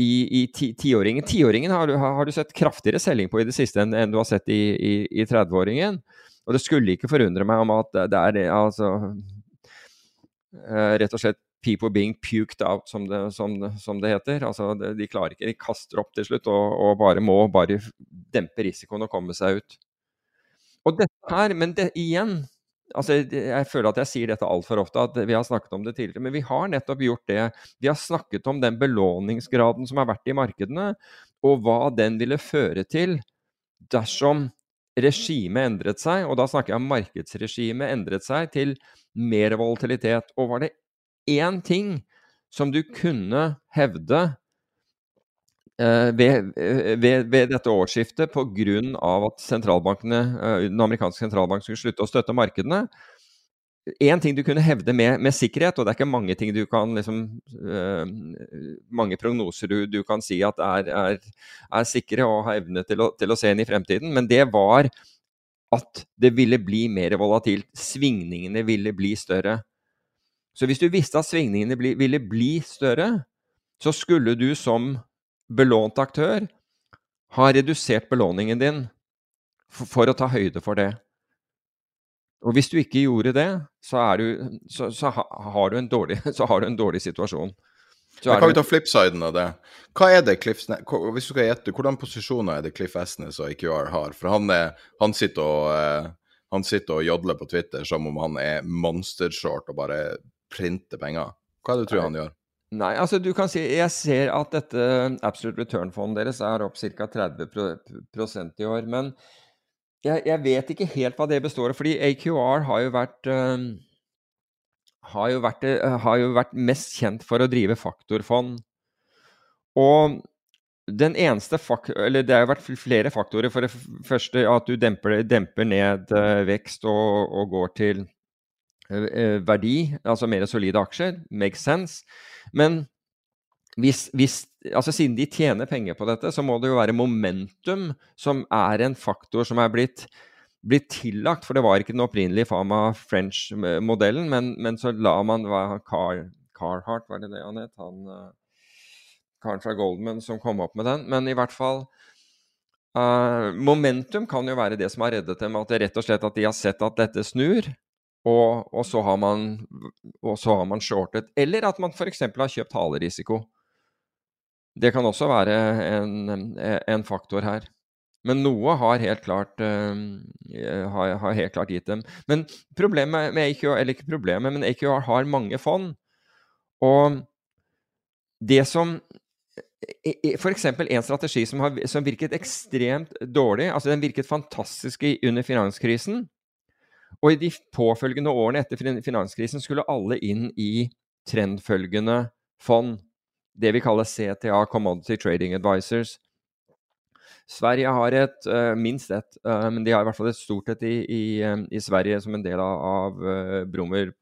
i, i tiåringen. Tiåringen har, har, du sett kraftigere selging på i det siste enn, enn du har sett i, i, i 30-åringen. Og det skulle ikke forundre meg om at det er altså uh, Rett og slett people being puked out, som det, som, som det heter. Altså, de, klarer ikke, de kaster opp til slutt og, og bare må bare dempe risikoen og komme seg ut. Og dette her, men det, igjen, Altså, jeg føler at jeg sier dette altfor ofte, at vi har snakket om det tidligere. Men vi har nettopp gjort det. Vi har snakket om den belåningsgraden som har vært i markedene, og hva den ville føre til dersom regimet endret seg, og da snakker jeg om markedsregimet endret seg til mer volatilitet. Og var det én ting som du kunne hevde ved, eh, ved, ved, dette årsskiftet pga. at sentralbankene, eh, den amerikanske sentralbanken skulle slutte å støtte markedene. Én ting du kunne hevde med, med, sikkerhet, og det er ikke mange ting du kan liksom, mange prognoser du, du, kan si at er, er, er sikre og har evne til å, til å se inn i fremtiden, men det var at det ville bli mer volatilt. Svingningene ville bli større. Så hvis du visste at svingningene ville bli større, så skulle du som belånt aktør har redusert belåningen din for, for, å ta høyde for det. Og hvis du ikke gjorde det, så, du, så, så, har, du dårlig, så har, du en dårlig, situasjon. Så kan vi ta flipsiden av det? Hva er det Cliff, hvis du skal gjette, Hvordan posisjoner er det Cliff Esnes og IQR har? For han, er, han, sitter og, eh, han sitter og jodler på Twitter som om han er monstershort og bare printer penger. Hva er det du tror han gjør? Nei, altså du kan si Jeg ser at dette absolute return-fondet deres er opp ca. 30% i år. Men jeg, jeg, vet ikke helt hva det består av. fordi AQR har jo vært uh, har, jo vært, uh, har jo vært mest kjent for å drive faktorfond. Og den eneste eller Det har vært flere faktorer. For det første at du demper, demper ned uh, vekst og, og, går til verdi, altså mer solide aksjer. Makes sense. Men hvis, hvis, altså siden de tjener penger på dette, så må det jo være momentum som er en faktor som er blitt, blitt tillagt. For det var ikke den opprinnelige Fama French-modellen, men, men, så la man hva, Car, Carhartt, var det det han het? Han, karen fra Goldman som kom opp med den. Men i hvert fall uh, Momentum kan jo være det som har reddet dem. At det rett og slett at de har sett at dette snur, og, og, så, har man, og så har man shortet. Eller at man f.eks. har kjøpt halerisiko. Det kan også være en, en, faktor her. Men noe har helt klart, uh, har, har, helt klart gitt dem. Men problemet med AQR, eller ikke problemet, men AQR har mange fond. Og det som F.eks. en strategi som, har, som, virket ekstremt dårlig. altså Den virket fantastisk under finanskrisen. Og i de påfølgende årene etter finanskrisen skulle alle inn i trendfølgende fond. Det vi kaller CTA, Commodity Trading Advisors. Sverige har et, uh, minst ett, uh, men de har i hvert fall et stort et i, i, um, i Sverige som en del av, av uh, Brummer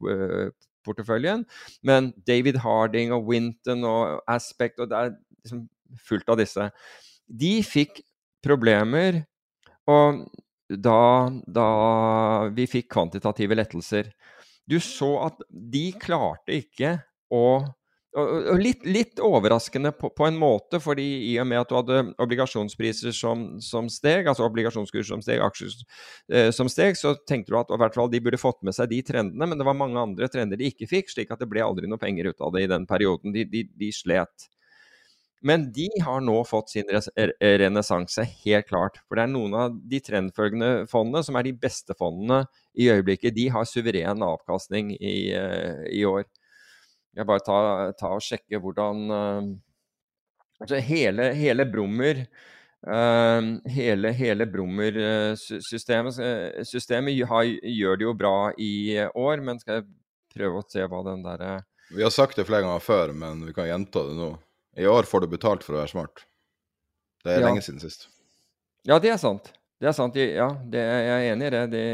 porteføljen. Men David Harding og Winton og Aspect og det er liksom fullt av disse. De fikk problemer, og da, da vi fikk kvantitative lettelser Du så at de klarte ikke å og litt, litt, overraskende på, på, en måte, fordi i og med at du hadde obligasjonspriser som, som steg, altså obligasjonskurs som steg, aksjer eh, som steg, så tenkte du at hvert fall de burde fått med seg de trendene, men det var mange andre trender de ikke fikk, slik at det ble aldri noe penger ut av det i den perioden. De, de, de slet. Men de har nå fått sin renessanse, helt klart. For det er noen av de trendfølgende fondene som er de beste fondene i øyeblikket. De har suveren avkastning i, uh, i år. Jeg bare ta, ta og sjekke hvordan uh, altså hele, hele Brummer uh, hele, hele Brummer-systemet systemet gjør det jo bra i år, men skal jeg prøve å se hva den derre Vi har sagt det flere ganger før, men vi kan gjenta det nå. I år får du betalt for å være smart. Det er ja. lenge siden sist. Ja, det er sant. Det er sant. Ja, det, jeg er enig i det. Det,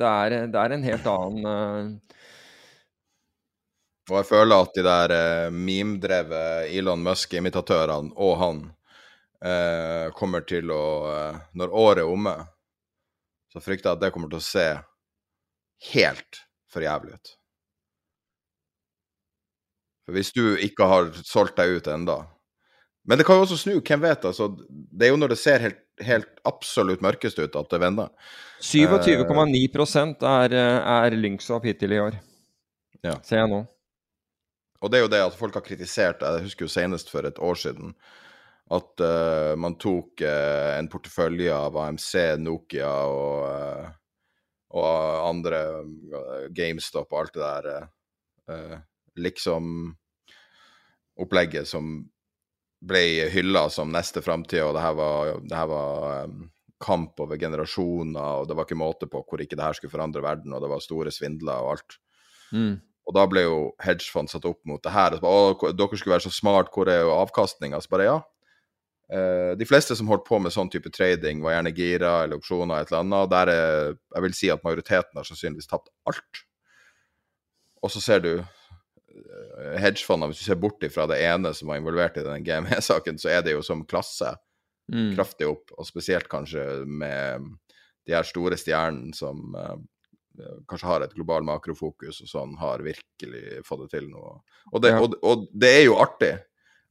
det, er, det er, en helt annen uh... Og jeg føler at de der uh, meme-drevet Elon Musk-imitatørene og han uh, kommer til å Når året er omme, så frykter jeg at det kommer til å se helt for jævlig ut. For hvis du ikke har solgt deg ut enda Men det kan jo også snu, hvem vet? altså. Det er jo når det ser helt, helt absolutt mørkest ut, at det vender. 27,9% er, er Lynxopp hittil i år, ja. ser jeg nå. Og det er jo det at folk har kritisert, jeg husker jo senest for et år siden, at uh, man tok uh, en portefølje av AMC, Nokia og, uh, og andre GameStop og alt det der liksom opplegget som ble hylla som neste framtid, og det her var, det her var um, kamp over generasjoner, og det var ikke måte på hvor ikke det her skulle forandre verden, og det var store svindler og alt. Mm. Og da ble jo hedgefond satt opp mot det her. Og så å, dere skulle være så smart, hvor er jo avkastninga? Så bare ja. Uh, de fleste som holdt på med sånn type trading, var gjerne gira eller opsjoner, et eller annet. Der er, jeg vil si at majoriteten har sannsynligvis tapt alt. Og så ser du hedgefondene, hvis du ser bort fra det ene som var involvert i den GME-saken, så er det jo som klasse mm. kraftig opp, og spesielt kanskje med de her store stjernene som uh, kanskje har et global makrofokus og sånn, har virkelig fått det til nå. Og det, ja. og, og det er jo artig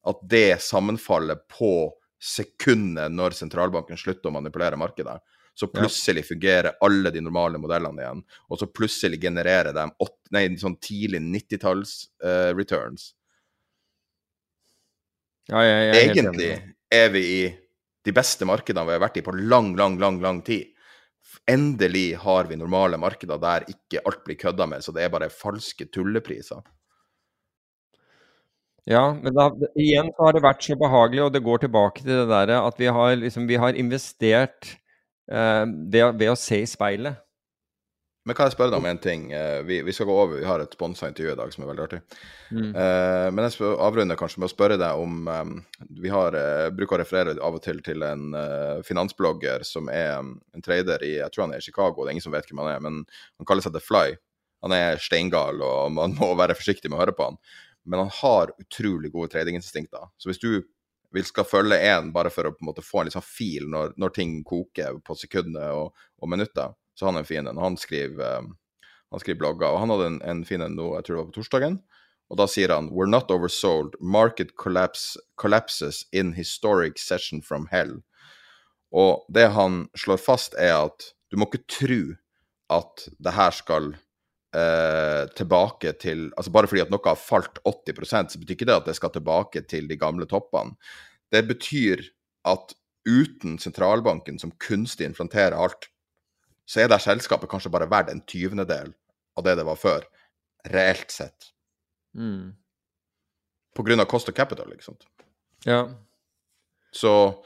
at det sammenfaller på sekundet når sentralbanken slutter å manipulere markedet så plutselig fungerer alle de normale modellene igjen. Og så plutselig genererer de åt, nei, sånn tidlig 90-talls uh, returns. Ja, jeg, jeg er Egentlig er vi i de beste markedene vi har vært i på lang, lang, lang, lang tid. Endelig har vi normale markeder der ikke alt blir kødda med, så det er bare falske tullepriser. Ja, men da, igjen så har det vært så behagelig, og det går tilbake til det der at vi har, liksom, vi har investert eh, ved, ved, å se i speilet. Men kan jeg spørre deg om en ting? Eh, vi, vi skal gå over, vi har et sponsa intervju i dag som er veldig artig. Mm. Uh, men jeg avrunder avrunde kanskje med å spørre deg om Vi har, bruker å referere av og til til en finansblogger som er en trader i Jeg tror han er i Chicago, det er ingen som vet hvem han er, men han kaller seg The Fly. Han er steingal, og man må være forsiktig med å høre på han. Men han har utrolig gode tradinginstinkter. Så hvis du vil skal følge én bare for å på en måte få en liksom fil når, når ting koker på sekunder og, og minutter, så han er en fin en. Han skriver, um, han skriver blogger, og han hadde en, en fin en nå, jeg tror det var på torsdagen. Og da sier han We're not oversold. Market collapse, collapses in historic session from hell. Og det han slår fast, er at du må ikke tro at det her skal eh, tilbake til Altså bare fordi at noe har falt 80% så betyr ikke det at det skal tilbake til de gamle toppene. Det betyr at uten sentralbanken som kunstig inflanterer alt, så er det selskapet kanskje bare verdt en tyvendedel av det det var før, reelt sett. Mm. På grunn av cost of capital, sant. Ja. Så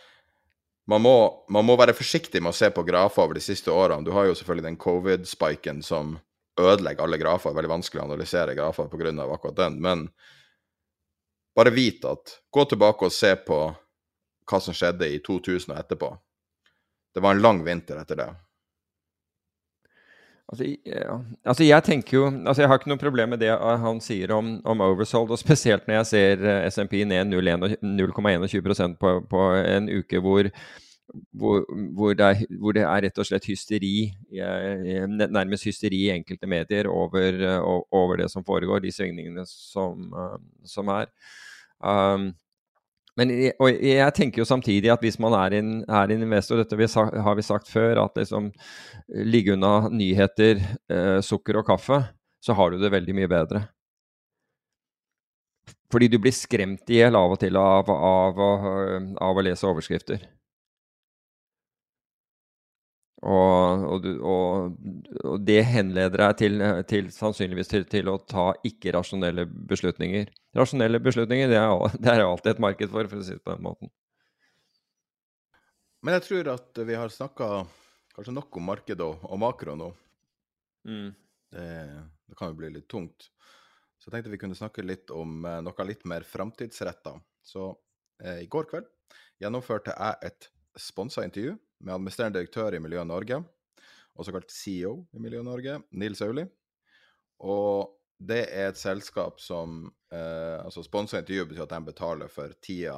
man må, man må, være forsiktig med å se på grafer over de siste årene. Du har jo selvfølgelig den covid-spiken som ødelegger alle grafer. Veldig vanskelig å analysere grafer pga. akkurat den. Men bare vit at Gå tilbake og se på hva som skjedde i 2000 og etterpå. Det var en lang vinter etter det. Altså, ja. altså, jeg tenker jo altså Jeg har ikke noe problem med det han sier om, om oversold, og spesielt når jeg ser uh, SMP ned 0,21 på, på en uke hvor, hvor, hvor, det er, hvor, det er, rett og slett hysteri, nærmest hysteri i enkelte medier over, uh, over det som foregår, de svingningene som, uh, som er. Um, men jeg tenker jo samtidig at hvis man er en, er en investor, dette har vi sagt før, at liksom ligge unna nyheter, eh, sukker og kaffe, så har du det veldig mye bedre. Fordi du blir skremt i hjel av og til av, av, av, av å lese overskrifter. Og, og, og, og, det henleder deg til, til sannsynligvis til, til, å ta ikke-rasjonelle beslutninger. Rasjonelle beslutninger det er, det er alltid et marked for, for å si det på den måten. Men jeg tror at vi har snakka kanskje nok om marked og, makro nå. Mm. Det, det, kan jo bli litt tungt. Så jeg tenkte vi kunne snakke litt om eh, noe litt mer framtidsretta. Så eh, i går kveld gjennomførte jeg et sponsa intervju med administrerende direktør i Miljø Norge, også kalt CEO i Miljø Norge, Nils Auli. Og det er et selskap som eh, altså Sponsa intervju betyr at de betaler for tida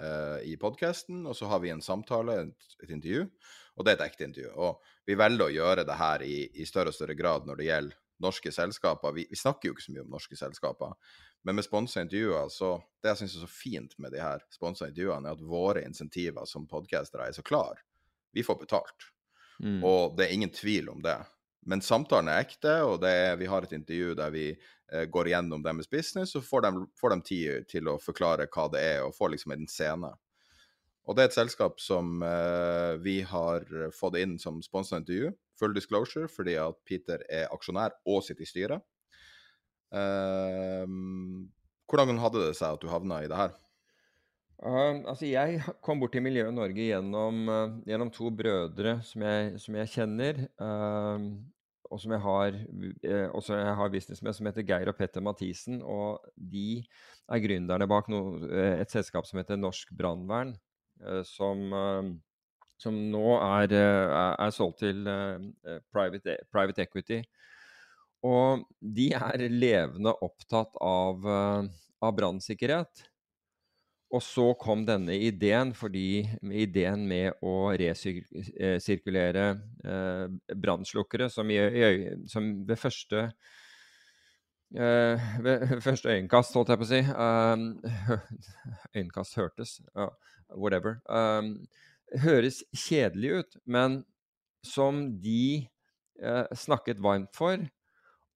eh, i podkasten, og så har vi en samtale, et, et, intervju, og det er et ekte intervju. Og vi velger å gjøre det her i, i større og større grad når det gjelder norske selskaper. Vi, vi, snakker jo ikke så mye om norske selskaper, men med sponsa intervjuer, så Det jeg syns er så fint med de her sponsa intervjuene, er at våre insentiver som podkastere er så klare. Vi får betalt. Mm. Og det er ingen tvil om det. Men samtalen er ekte, og er, vi har et intervju der vi eh, går gjennom deres business, og får de, får de tid til å forklare hva det er, og får liksom en scene. Og det er et selskap som eh, vi har fått inn som sponsa intervju. Full disclosure, fordi at Peter er aksjonær og sitter i styret. Uh, hvordan hadde det seg at du havna i det her? Uh, altså jeg kom bort til Miljøet Norge gjennom, uh, gjennom to brødre som jeg, som jeg kjenner. Uh, og som jeg har, eh, også jeg har business med, som heter Geir og Petter Mathisen. Og de er gründerne bak no, et selskap som heter Norsk Brannvern. Eh, som, eh, som, nå er, eh, er, solgt til private, private, equity. Og de er levende opptatt av, av brannsikkerhet. Og så kom denne ideen, fordi ideen med å resirkulere eh, brannslukkere, som, som, ved første Uh, ved første øyekast, holdt jeg på å si. Uh, øyekast hørtes. Uh, whatever. Um, høres kjedelig ut, men som de uh, snakket varmt for,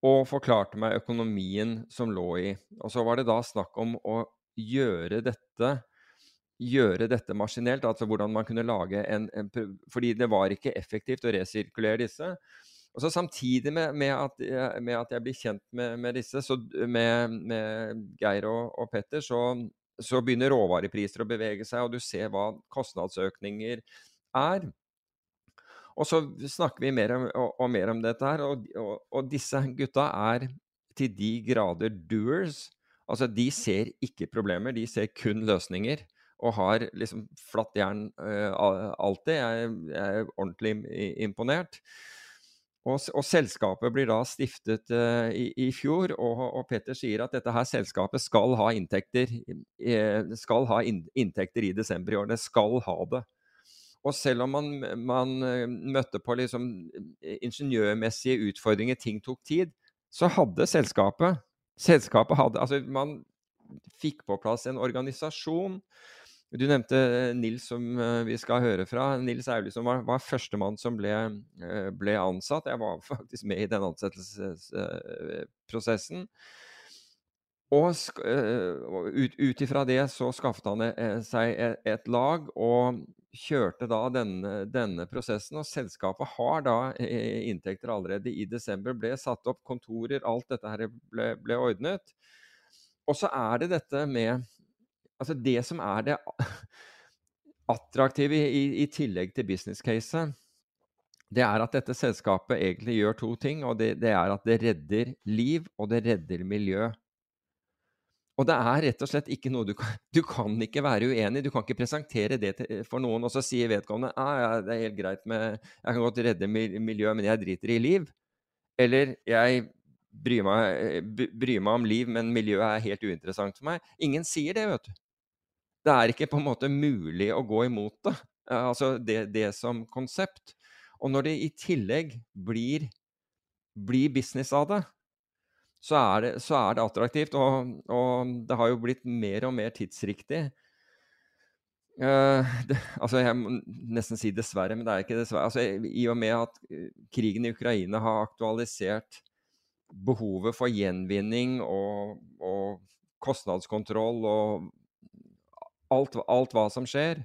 og forklarte meg økonomien som lå i. Og så var det da snakk om å gjøre dette gjøre dette maskinelt, altså hvordan man kunne lage en, en Fordi det var ikke effektivt å resirkulere disse. Og så Samtidig med, med, at, med, at, jeg blir kjent med, med disse, så, med, Geir og, og Petter, så, så begynner råvarepriser å bevege seg, og du ser hva kostnadsøkninger er. Og så snakker vi mer om, og, og mer om dette her, og, og, disse gutta er til de grader doers. Altså, de ser ikke problemer, de ser kun løsninger. Og har liksom flatt jern uh, alltid. Jeg, jeg, er ordentlig imponert. Og, og, selskapet blir da stiftet uh, i, i, fjor, og, og, Petter sier at dette her selskapet skal ha inntekter, uh, skal ha in inntekter i desember i år. Det skal ha det. Og selv om man, man uh, møtte på liksom ingeniørmessige utfordringer, ting tok tid, så hadde selskapet Selskapet hadde Altså, man fikk på plass en organisasjon du nevnte eh, Nils, som eh, vi skal høre fra. Nils Aulie som var, var førstemann som ble, eh, ble, ansatt. Jeg var faktisk med i den ansettelsesprosessen. Og ut, ifra det så skaffet han seg et lag og kjørte da denne, denne, prosessen. Og selskapet har da inntekter allerede i desember. Ble satt opp kontorer, alt dette her ble, ble ordnet. Og så er det dette med Altså, det som er det attraktive i, i tillegg til business caset, det er at dette selskapet egentlig gjør to ting. og det, det, er at det redder liv, og det redder miljø. Og det er rett og slett ikke noe du kan Du kan ikke være uenig. Du kan ikke presentere det til, for noen, og så sier vedkommende ah, ja, det er helt greit med Jeg kan godt redde miljøet, men jeg driter i liv. Eller jeg bryr meg, bryr meg om liv, men miljøet er helt uinteressant for meg. Ingen sier det, vet du det er ikke på en måte mulig å gå imot det, altså det, det som konsept. Og når det i tillegg blir, blir business av det, så er det, så er det attraktivt. Og, og, det har jo blitt mer og mer tidsriktig. Uh, det, altså Jeg må nesten si dessverre, men det er ikke dessverre. Altså, I og med at eh, krigen i Ukraina har aktualisert behovet for gjenvinning og, og kostnadskontroll og alt, alt, hva som skjer.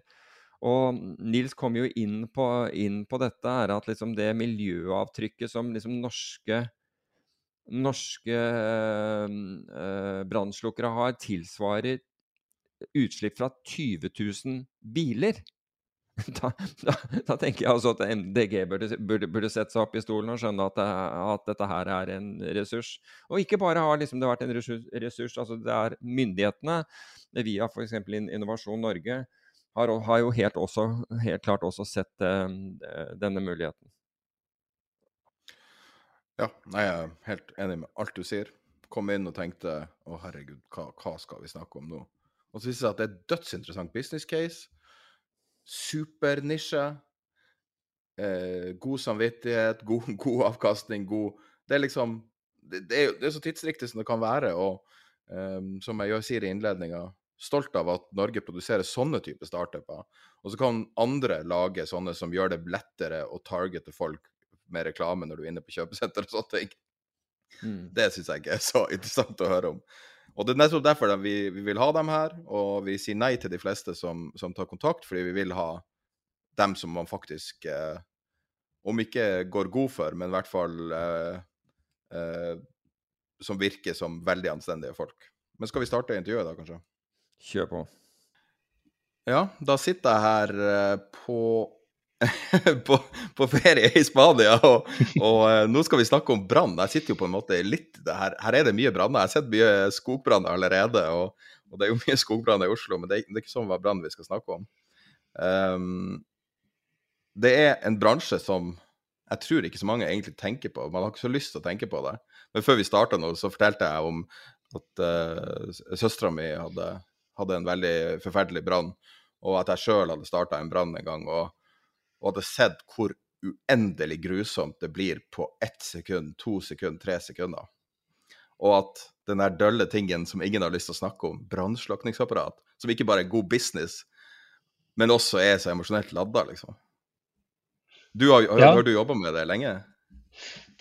Og Nils kom jo inn på, inn på dette, er at liksom det miljøavtrykket som liksom norske norske øh, brannslukkere har, tilsvarer utslipp fra 20 000 biler. Da, da, da, tenker jeg altså at MDG burde, burde, burde, sette seg opp i stolen og skjønne at, det, at, dette her er en ressurs. Og ikke bare har liksom det vært en ressurs, ressurs altså det er myndighetene via f.eks. Innovasjon Norge har, har jo helt, også, helt, klart også sett uh, denne muligheten. Ja, jeg er helt enig med alt du sier. Kom inn og tenkte å herregud, hva, hva skal vi snakke om nå? Og så viser det seg at det er et dødsinteressant business case supernisje. Eh, god samvittighet, god, god, avkastning, god Det er liksom Det, det, er, det er, så tidsriktig som det kan være. Og eh, som jeg sier i innledninga, stolt av at Norge produserer sånne typer startuper. Og så kan andre lage sånne som gjør det lettere å targete folk med reklame når du er inne på kjøpesenter og sånne ting. Mm. Det syns jeg ikke er så interessant å høre om. Og Det er nettopp derfor vi, vi, vil ha dem her, og vi sier nei til de fleste som, som tar kontakt, fordi vi vil ha dem som man faktisk, eh, om ikke går god for, men i hvert fall eh, eh, som virker som veldig anstendige folk. Men skal vi starte intervjuet da, kanskje? Kjør på. Ja, da sitter jeg her eh, på på, på, ferie i Spania, og, og uh, nå skal vi snakke om brann. Jeg sitter jo på en måte litt her, her er det mye branner. Jeg har sett mye skogbranner allerede, og, og, det er jo mye skogbranner i Oslo, men det, det er ikke sånn hva brann vi skal snakke om. Um, det er en bransje som jeg tror ikke så mange egentlig tenker på. Man har ikke så lyst til å tenke på det. Men før vi starta nå, så fortalte jeg om at uh, søstera mi hadde, hadde, en veldig forferdelig brann, og at jeg sjøl hadde starta en brann en gang. og og hadde sett hvor uendelig grusomt det blir på ett sekund, to sekunder, tre sekunder. Og at den der dølle tingen som ingen har lyst til å snakke om, brannslukningsapparat, som ikke bare er god business, men også er så emosjonelt ladda, liksom. Du har, har, ja. har du jobba med det lenge?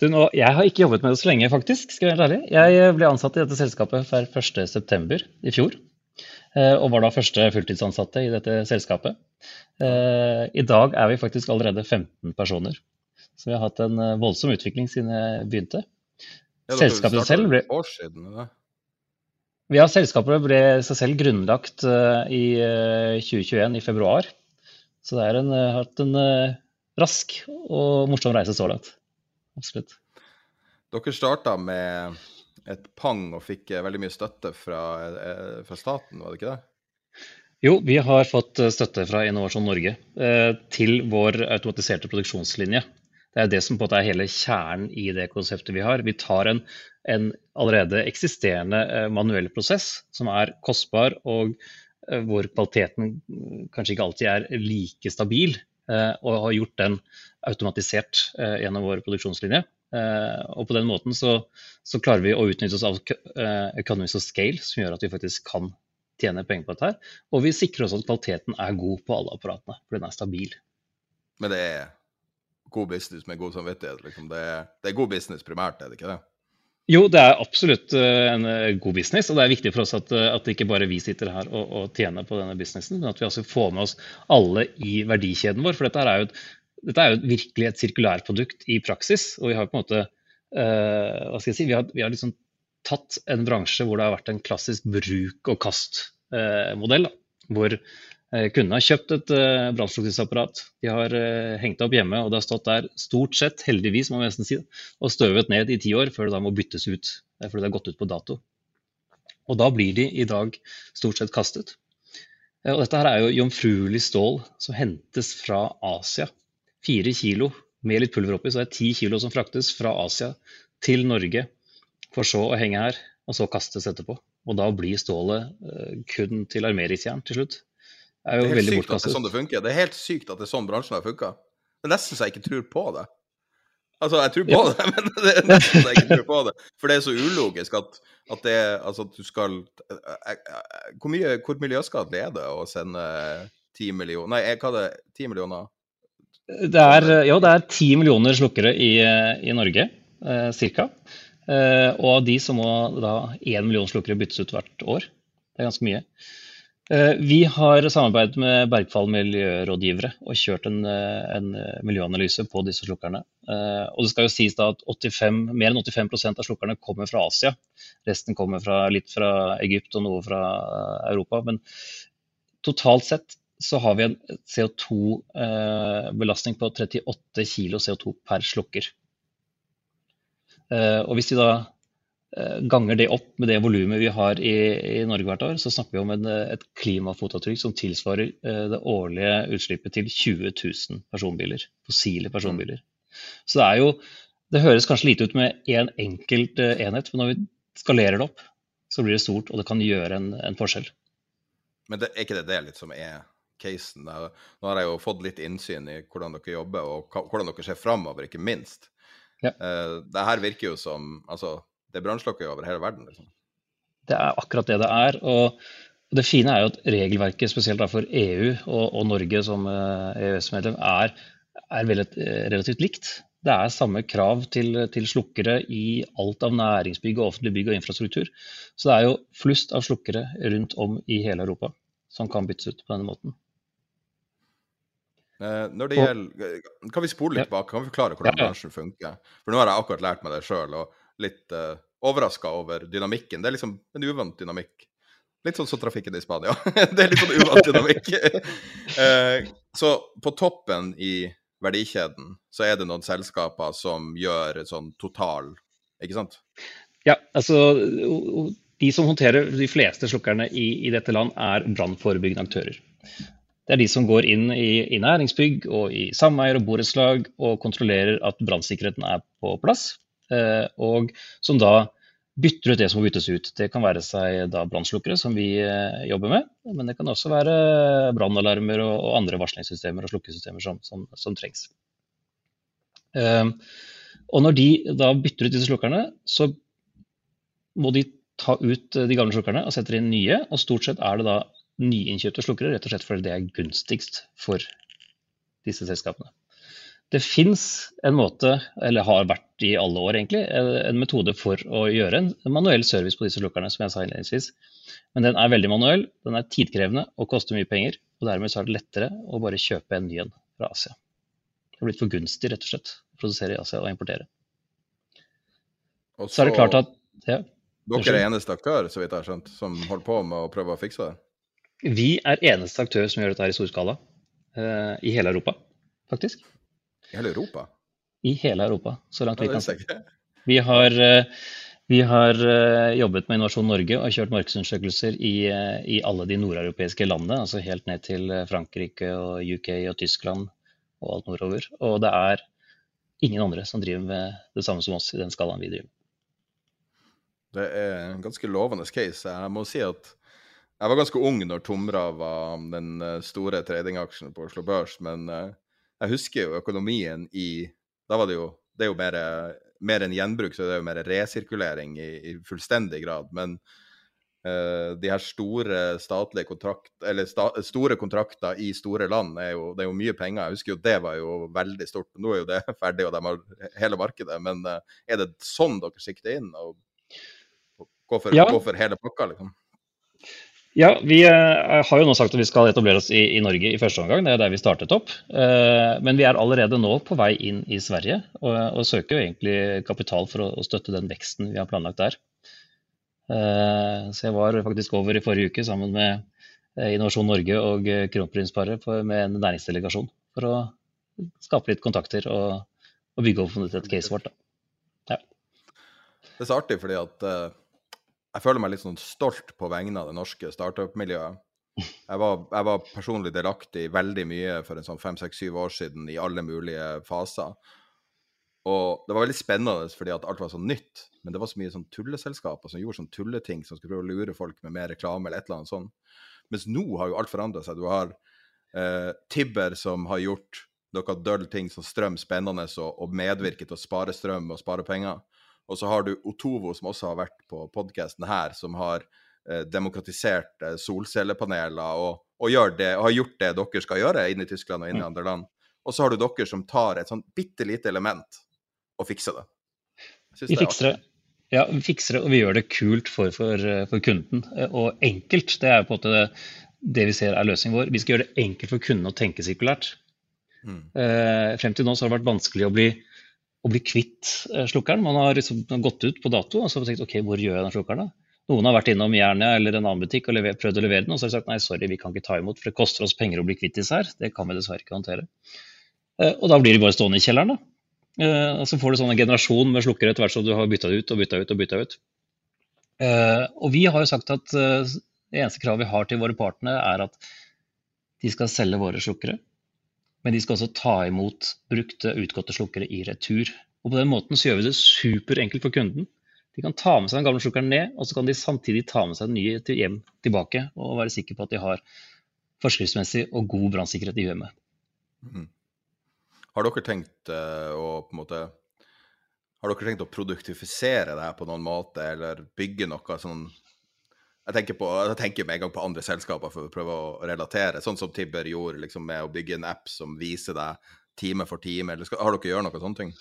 Du, nå, jeg har ikke jobbet med det så lenge, faktisk. skal Jeg være ærlig. Jeg ble ansatt i dette selskapet per 1.9. i fjor. Eh, og var da første fulltidsansatte i dette selskapet. Eh, I dag er vi faktisk allerede 15 personer. Så vi har hatt en eh, voldsom utvikling siden jeg begynte. Ja, Selskapet selv ble år siden, eller? Ja, selskapet ble seg selv grunnlagt i 2021, i februar. Så det har hatt en rask og morsom reise så langt. Absolutt. Dere starta med et pang og fikk eh, veldig mye støtte fra, eh, fra staten, var det ikke det? Jo, vi har fått eh, støtte fra Innovasjon Norge til vår automatiserte produksjonslinje. Det er det som på en måte er hele kjernen i det konseptet vi har. Vi tar en, en allerede eksisterende manuell prosess som er kostbar, og hvor kvaliteten kanskje ikke alltid er like stabil, og har gjort den automatisert gjennom vår produksjonslinje. Eh, og på den måten så, så, klarer vi å utnytte oss av uh, economies of scale, som gjør at vi faktisk kan tjene penger på dette. her. Og vi sikrer også at kvaliteten er god på alle apparatene, for den er stabil. Men det er god business med god samvittighet? Liksom. Det, er, det, er, god business primært, er det ikke det? Jo, det er absolutt en god business, og det er viktig for oss at, at ikke bare vi sitter her og, og, tjener på denne businessen, men at vi også får med oss alle i verdikjeden vår. For dette er jo et dette er jo virkelig et sirkulærprodukt i praksis. Og vi har på en måte uh, si, vi har, vi har liksom tatt en bransje hvor det har vært en klassisk bruk og kast-modell. Uh, hvor uh, kundene har kjøpt et uh, brannslukningsapparat, de har hengt det opp hjemme, og det har stått der stort sett, heldigvis må man nesten si, og støvet ned i ti år før det da må byttes ut fordi det har gått ut på dato. Og da blir de i dag stort sett kastet. Og dette her er jo jomfruelig stål som hentes fra Asia fire kilo med litt pulver oppi, så det er ti kilo som fraktes fra Asia til Norge, for så å henge her, og så kastes etterpå. Og da blir stålet uh, kun til armeringsjern til slutt. Det er jo det er veldig bortkastet. Det er sånn det funker. Det er helt sykt at det er sånn bransjen har funka. Det er nesten så jeg ikke tror på det. Altså, jeg tror på ja. det, men det er nesten så jeg ikke tror på det. For det er så ulogisk at, at det altså at du skal eh, eh, Hvor mye hvor miljøskadelig er det å sende ti millioner Nei, hva er det? Ti millioner det er, jo, det er 10 millioner slukkere i, i Norge, eh, ca. Eh, og av de så må da 1 million slukkere byttes ut hvert år. Det er ganske mye. Eh, vi har samarbeidet med Bergfall miljørådgivere og kjørt en, eh, en miljøanalyse på disse slukkerne. Eh, og det skal jo sies da at 85, mer enn 85% av slukkerne kommer fra Asia. Resten kommer fra, litt fra Egypt og noe fra eh, Europa. Men totalt sett så har vi en CO2-belastning på 38 kg CO2 per slukker. Eh, og hvis vi da eh, ganger det opp med det volumet vi har i, i, Norge hvert år, så snakker vi om en, et klimafotavtrykk som tilsvarer eh, det årlige utslippet til 20 000 personbiler, fossile personbiler. Så det er jo Det høres kanskje lite ut med én en enkelt enhet, men når vi skalerer det opp, så blir det stort, og det kan gjøre en, en forskjell. Men det, er ikke det det litt som er casen. Nå har jeg jo fått litt innsyn i hvordan dere jobber, og hvordan dere ser framover, ikke minst. Ja. Uh, det her virker jo som Altså, det er brannslokker over hele verden, liksom. Det er akkurat det det er. og det fine er jo at regelverket, spesielt for EU og, og Norge som eh, EØS-medlem, er, er veldig, eh, relativt likt. Det er samme krav til, til, slukkere i alt av næringsbygg og offentlig bygg og infrastruktur. Så det er jo flust av slukkere rundt om i hele Europa som kan byttes ut på denne måten. Eh, når det gjelder, Kan vi spole litt tilbake? Kan vi forklare hvordan bransjen funker? For nå har jeg akkurat lært meg det sjøl, og litt uh, eh, overraska over dynamikken. Det er liksom en uvant dynamikk. Litt sånn som trafikken i Spania. det er litt sånn uvant dynamikk. uh, så på toppen i verdikjeden så er det noen selskaper som gjør sånn total, ikke sant? Ja, altså de som håndterer de fleste slukkerne i, i dette land, er brannforebyggende aktører. Det er de som går inn i, i næringsbygg og i sameier og borettslag og kontrollerer at brannsikkerheten er på plass, eh, og som da bytter ut det som må byttes ut. Det kan være seg da brannslukkere, som vi eh, jobber med, men det kan også være brannalarmer og, og, andre varslingssystemer og slukkesystemer som, som, som trengs. Eh, og når de da bytter ut disse slukkerne, så må de ta ut de gamle slukkerne og setter inn nye, og stort sett er det da nyinnkjøpte slukkere, rett og slett fordi det er gunstigst for disse selskapene. Det fins en måte, eller har vært i alle år egentlig, en metode for å gjøre en manuell service på disse slukkerne, som jeg sa innledningsvis. Men den er veldig manuell, den er tidkrevende og koster mye penger. Og dermed så er det lettere å bare kjøpe en ny en fra Asia. Det har blitt for gunstig rett og slett å produsere i Asia og importere. Og så, så er det klart at ja, Dere er eneste aktør, så vidt jeg har skjønt, som holder på med å prøve å fikse det? Vi er eneste aktør som gjør dette her i storskala uh, i hele Europa, faktisk. I hele Europa? I hele Europa, så langt vi kan se. Vi har, eh, vi har eh, jobbet med Innovasjon Norge og kjørt markedsundersøkelser i, eh, i alle de nordeuropeiske landene, altså helt ned til eh, Frankrike og UK og Tyskland og alt nordover. Og det er ingen andre som driver med det samme som oss i den skalaen vi driver. Det er en ganske lovende case. Jeg må si at jeg var ganske ung når Tomra var den eh, store tradingaksjen på Oslo Børs, men eh, jeg husker jo økonomien i Da var det jo Det er jo mer, mer enn gjenbruk, så det er jo mer resirkulering i, i fullstendig grad. Men uh, de her store statlige kontrakt, eller sta, store kontrakter i store land, er jo, det er jo mye penger. Jeg husker jo det var jo veldig stort. Nå er jo det ferdig, og de har hele markedet. Men uh, er det sånn dere sikter inn? Og, og gå, for, Ja. gå for hele pakka, liksom? Ja, vi eh, har jo nå sagt at vi skal etablere oss i, i Norge i første omgang. Det er der vi startet opp. Eh, men vi er allerede nå på vei inn i Sverige, og, og søker jo egentlig kapital for å, å støtte den veksten vi har planlagt der. Eh, så jeg var faktisk over i forrige uke sammen med Innovasjon Norge og kronprinsparet med en næringsdelegasjon for å skape litt kontakter og, og bygge opp et case vårt. Da. Det er så artig fordi at jeg føler meg litt sånn stolt på vegne av det norske startup-miljøet. Jeg var, jeg var personlig delaktig veldig mye for en sånn fem, seks, syv år siden i alle mulige faser. Og det var veldig spennende fordi at alt var så nytt, men det var så mye sånn tulleselskaper som gjorde sånn tulleting som skulle prøve å lure folk med mer reklame eller et eller annet sånt. Mens nå har jo alt forandra seg. Du har eh, Tibber som har gjort noe døll ting som strøm spennende og, og medvirket til å spare strøm og spare penger. Og så har du Otovo, som også har vært på podkasten her, som har eh, demokratisert eh, solcellepaneler og, og, det, og har gjort det dere skal gjøre inne i Tyskland og inne i andre land. Og så har du dere som tar et sånn bitte lite element og fikser det. Vi er fikser det. Ja, vi fikser det, og vi gjør det kult for, for, for kunden. Eh, Og enkelt, det er på en måte det, det vi ser er løsningen vår. Vi skal gjøre det enkelt for kunden å tenke sirkulært. Mm. Eh, frem til nå så har det vært vanskelig å bli, å bli kvitt eh, slukkeren. Man har liksom gått ut på dato og så har man tenkt ok, hvor gjør jeg den slukkeren da? Noen har vært innom Jernia eller en annen butikk og lever, prøvd å levere den, og så har de sagt nei, sorry, vi kan ikke ta imot, for det koster oss penger å bli kvitt disse her. Det kan vi dessverre ikke håndtere. Eh, og da blir de bare stående i kjelleren, da. Eh, og så får du sånn en generasjon med slukkere etter hvert som du har bytta ut og bytta ut og bytta ut. Og vi har jo sagt at det eneste kravet vi har til våre partnere, er at de skal selge våre slukkere. Men de skal også ta imot brukte, utgåtte slukkere i retur. Og på den måten så gjør vi det superenkelt for kunden. De kan ta med seg den gamle slukkeren ned, og så kan de samtidig ta med seg den nye til hjem tilbake og være sikre på at de har forskriftsmessig og god brannsikkerhet i hjemmet. Mm. Har dere tenkt eh, å på en måte Har dere tenkt å produktifisere det her på noen måte, eller bygge noe sånn Jeg tenker, på, jeg tenker med en gang på andre selskaper for å prøve å relatere, sånn som Tibber gjorde liksom med å bygge en app som viser deg time for time, eller skal, har dere gjort noe sånne ting?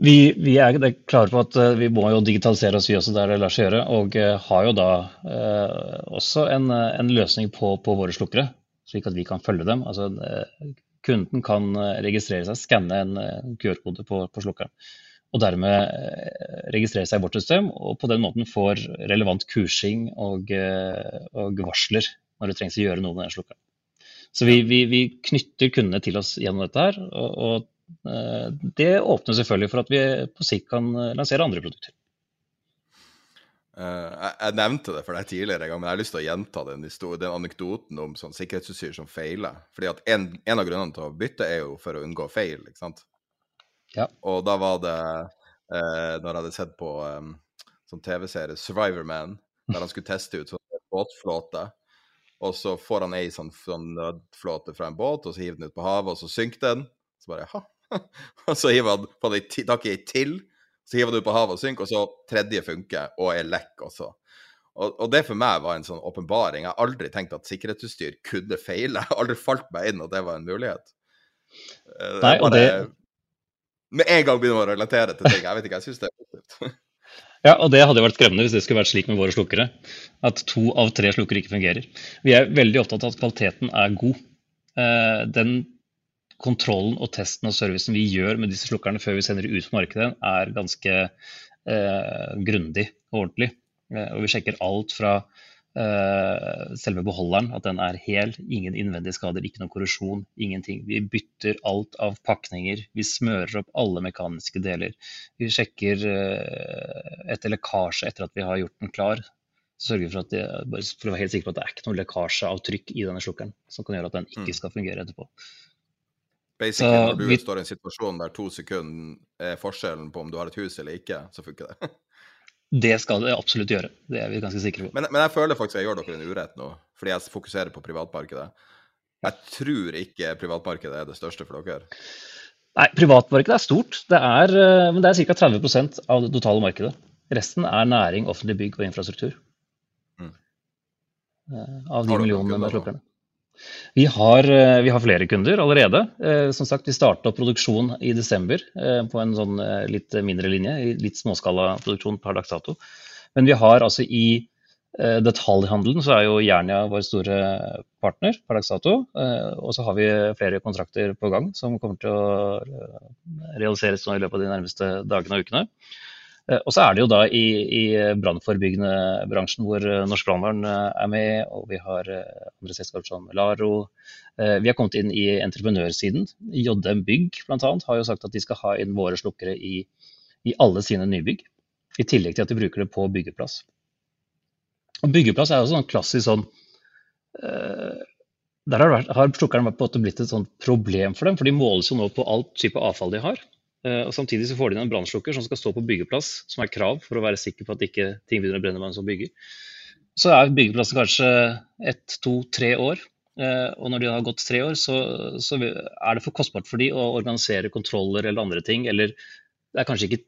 Vi, vi er klare på at eh, vi må jo digitalisere oss vi også der det lar seg gjøre, og eh, har jo da eh, også en, en løsning på, på våre slukkere, slik at vi kan følge dem. Altså, eh, kunden kan registrere seg, skanne en QR-kode på, på slukkeren, og dermed eh, registrere seg i vårt system, og på den måten får relevant kursing og, eh, og varsler når det trengs å gjøre noe med den slukkeren. Så vi, vi, vi knytter kundene til oss gjennom dette her, og, og Eh, Det åpner selvfølgelig for at vi på sikt kan lansere andre produkter. Jeg nevnte det for deg tidligere en gang, men jeg har lyst til å gjenta den, den anekdoten om sånn sikkerhetsutstyr som feiler. Fordi at en, en av grunnene til å bytte er jo for å unngå feil, ikke sant? Ja. Og da var det, eh, når jeg hadde sett på um, sånn TV-serie, Survivor Man, der han skulle teste ut sånn båtflåte, og så får han ei sånn, sånn nødflåte fra en båt, og så hiver den ut på havet, og så synker den. Så bare, ha. og så hiver han på det tak i ei til, så hiver han ut på havet og synker, og så tredje funker, og er lekk også. Og, og det for meg var en sånn åpenbaring. Jeg har aldri tenkt at sikkerhetsutstyr kunne feile. Jeg har aldri falt meg inn at det var en mulighet. Eh, Nei, og det- Med en gang begynner man å relatere til ting. Jeg vet ikke, jeg syns det er positivt. Ja, og det hadde vært skremmende hvis det skulle vært slik med våre slukkere. At to av tre slukkere ikke fungerer. Vi er veldig opptatt av at kvaliteten er god. Eh, Den kontrollen og testen og servicen vi gjør med disse slukkerne før vi sender de ut på markedet, er ganske eh, grundig og ordentlig. Eh, og vi sjekker alt fra selve beholderen, at den er hel. Ingen innvendige skader, ikke noe korrosjon, ingenting. Vi bytter alt av pakninger. Vi smører opp alle mekaniske deler. Vi sjekker eh, etter lekkasje etter at vi har gjort den klar. Sørger for, at det, for å være helt sikker på at det er ikke noe lekkasje av trykk i denne slukkeren som kan gjøre at den Mm. ikke skal fungere etterpå. Basically, Så når du vi- står i en situasjon der to sekunder er forskjellen på om du har et hus eller ikke, så funker det. Det skal det absolutt gjøre. Det er vi ganske sikre på. Men, men jeg føler faktisk jeg gjør dere en urett nå, fordi jeg fokuserer på privatmarkedet. Jeg tror ikke privatmarkedet er det største for dere. Nei, privatmarkedet er stort. Det er, eh, men det er ca. 30 av det totale markedet. Resten er næring, offentlig bygg og infrastruktur. Mm. Eh, Av de millionene med slukkerne. Vi har, eh, vi har flere kunder allerede. Eh, Som sagt, Vi starta produksjon i desember eh, på en sånn litt mindre linje. Litt småskalaproduksjon per dags dato. Men vi har altså i detaljhandelen så er jo Jernia vår store partner per dags dato. Og så har vi flere kontrakter på gang som kommer til å realiseres nå i løpet av de nærmeste dagene og ukene. Eh, Og så er det jo da i, i brannforebyggende bransjen hvor eh, Norsk Brannvern eh, er med, og vi har andre selskaper som Laro. Vi har kommet inn i entreprenørsiden. JM Bygg bl.a. har jo sagt at de skal ha inn våre slukkere i, i alle sine nybygg. I tillegg til at de bruker det på byggeplass. Og Byggeplass er jo sånn klassisk sånn Der har, har slukkeren blitt et sånt problem for dem, for de måles jo nå på alt type avfall de har. Eh, og Samtidig så får de inn en brannslukker som skal stå på byggeplass, som er krav for å være sikker på at ikke ting begynner å brenne mens man bygger. Så er byggeplassen kanskje ett, to, tre år. Eh, Og når de har gått tre år, så, så er det for kostbart for de å organisere kontroller eller andre ting. Eller det er kanskje ikke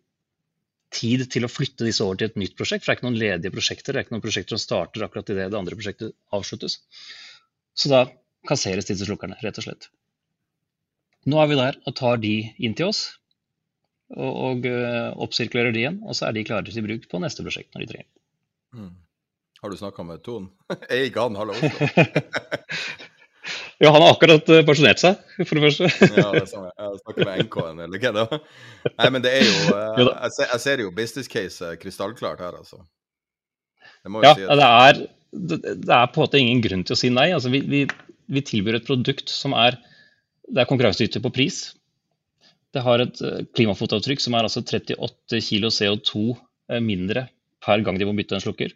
tid til å flytte disse over til et nytt prosjekt. For det er ikke noen ledige prosjekter. Det er ikke noen prosjekter som starter akkurat idet det andre prosjektet avsluttes. Så da kasseres disse slukkerne, rett og slett. Nå er vi der og tar de inn til oss. Og, og eh, oppsirkulerer de igjen. Og så er de klare til bruk på neste prosjekt når de trenger. Mm. Har du snakka med Ton? Halve Oslo? Ja, han har akkurat eh, pensjonert seg, for det første. Ja, det er samme. Jeg snakker med NK en legende. Nei, men det er jo eh. Jeg ser, jo business case krystallklart her, altså. Det må jo Ja, at... det er, det, det er på en måte ingen grunn til å si nei. Altså, vi, vi, vi tilbyr et produkt som er, det er konkurransedyktig på pris. Det har et eh, klimafotavtrykk som er altså 38 kilo CO2 eh, mindre per gang de må bytte en slukker.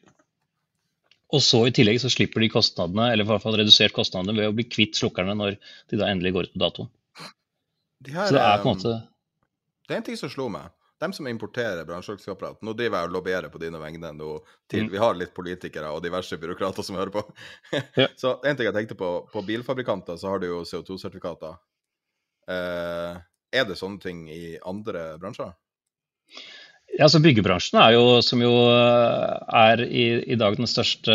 Og så I tillegg så slipper de kostnadene, eller i hvert fall redusert kostnadene ved å bli kvitt slukkerne når de da endelig går ut på dato. De her, Så det er på eh, en måte Det er en ting som slo meg. De som importerer brannslukningsapparat Nå driver jeg og lobbyerer på dine vegne. nå til, Mm. Vi har litt politikere og diverse byråkrater som hører på. Ja. så en ting jeg tenkte på, på bilfabrikanter så har du jo CO2-sertifikater. Eh, er det sånne ting i andre bransjer? Ja, så Byggebransjen er jo, som jo eh, er i, i dag den største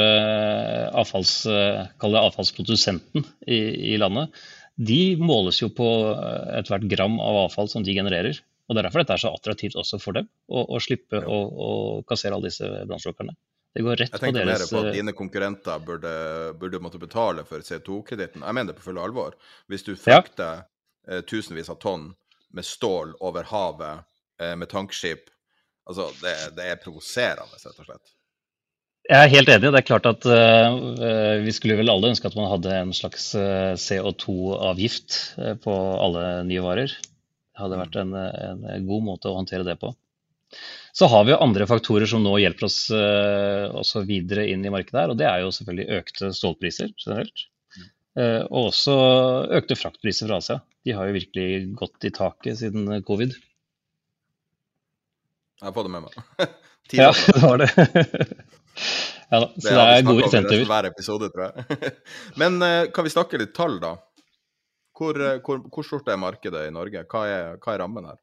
avfalls, eh, avfallsprodusenten i, i landet, de måles jo på eh, ethvert gram av avfall som de genererer. Og Det er derfor dette er så attraktivt også for dem, å, å slippe å, å kassere alle disse brannslukkerne. Det går rett Jeg tenker deres... mer på at eh, dine konkurrenter burde, burde måtte betale for CO2-kreditten. Jeg mener det på full alvor. Hvis du frakter ja. tusenvis av tonn med stål over havet eh, med tankskip Altså, det, det er provoserende, rett og slett. Jeg er helt enig. Det er klart at uh, vi skulle vel alle ønske at man hadde en slags eh, CO2-avgift eh, på alle nye varer. Det hadde vært en, en god måte å håndtere det på. Så har vi jo andre faktorer som nå hjelper oss uh, også videre inn i markedet her, og det er jo selvfølgelig økte stålpriser generelt. Uh, og også økte fraktpriser fra Asia. De har jo virkelig gått i taket siden covid. Jeg har fått det med meg. Ja, det var det. ja, da, så det er gode insentiver. Hver episode, tror jeg. Men eh, kan vi snakke litt tall, da? Hvor, eh, hvor, hvor stort er markedet i Norge? Hva er, hva er rammen her?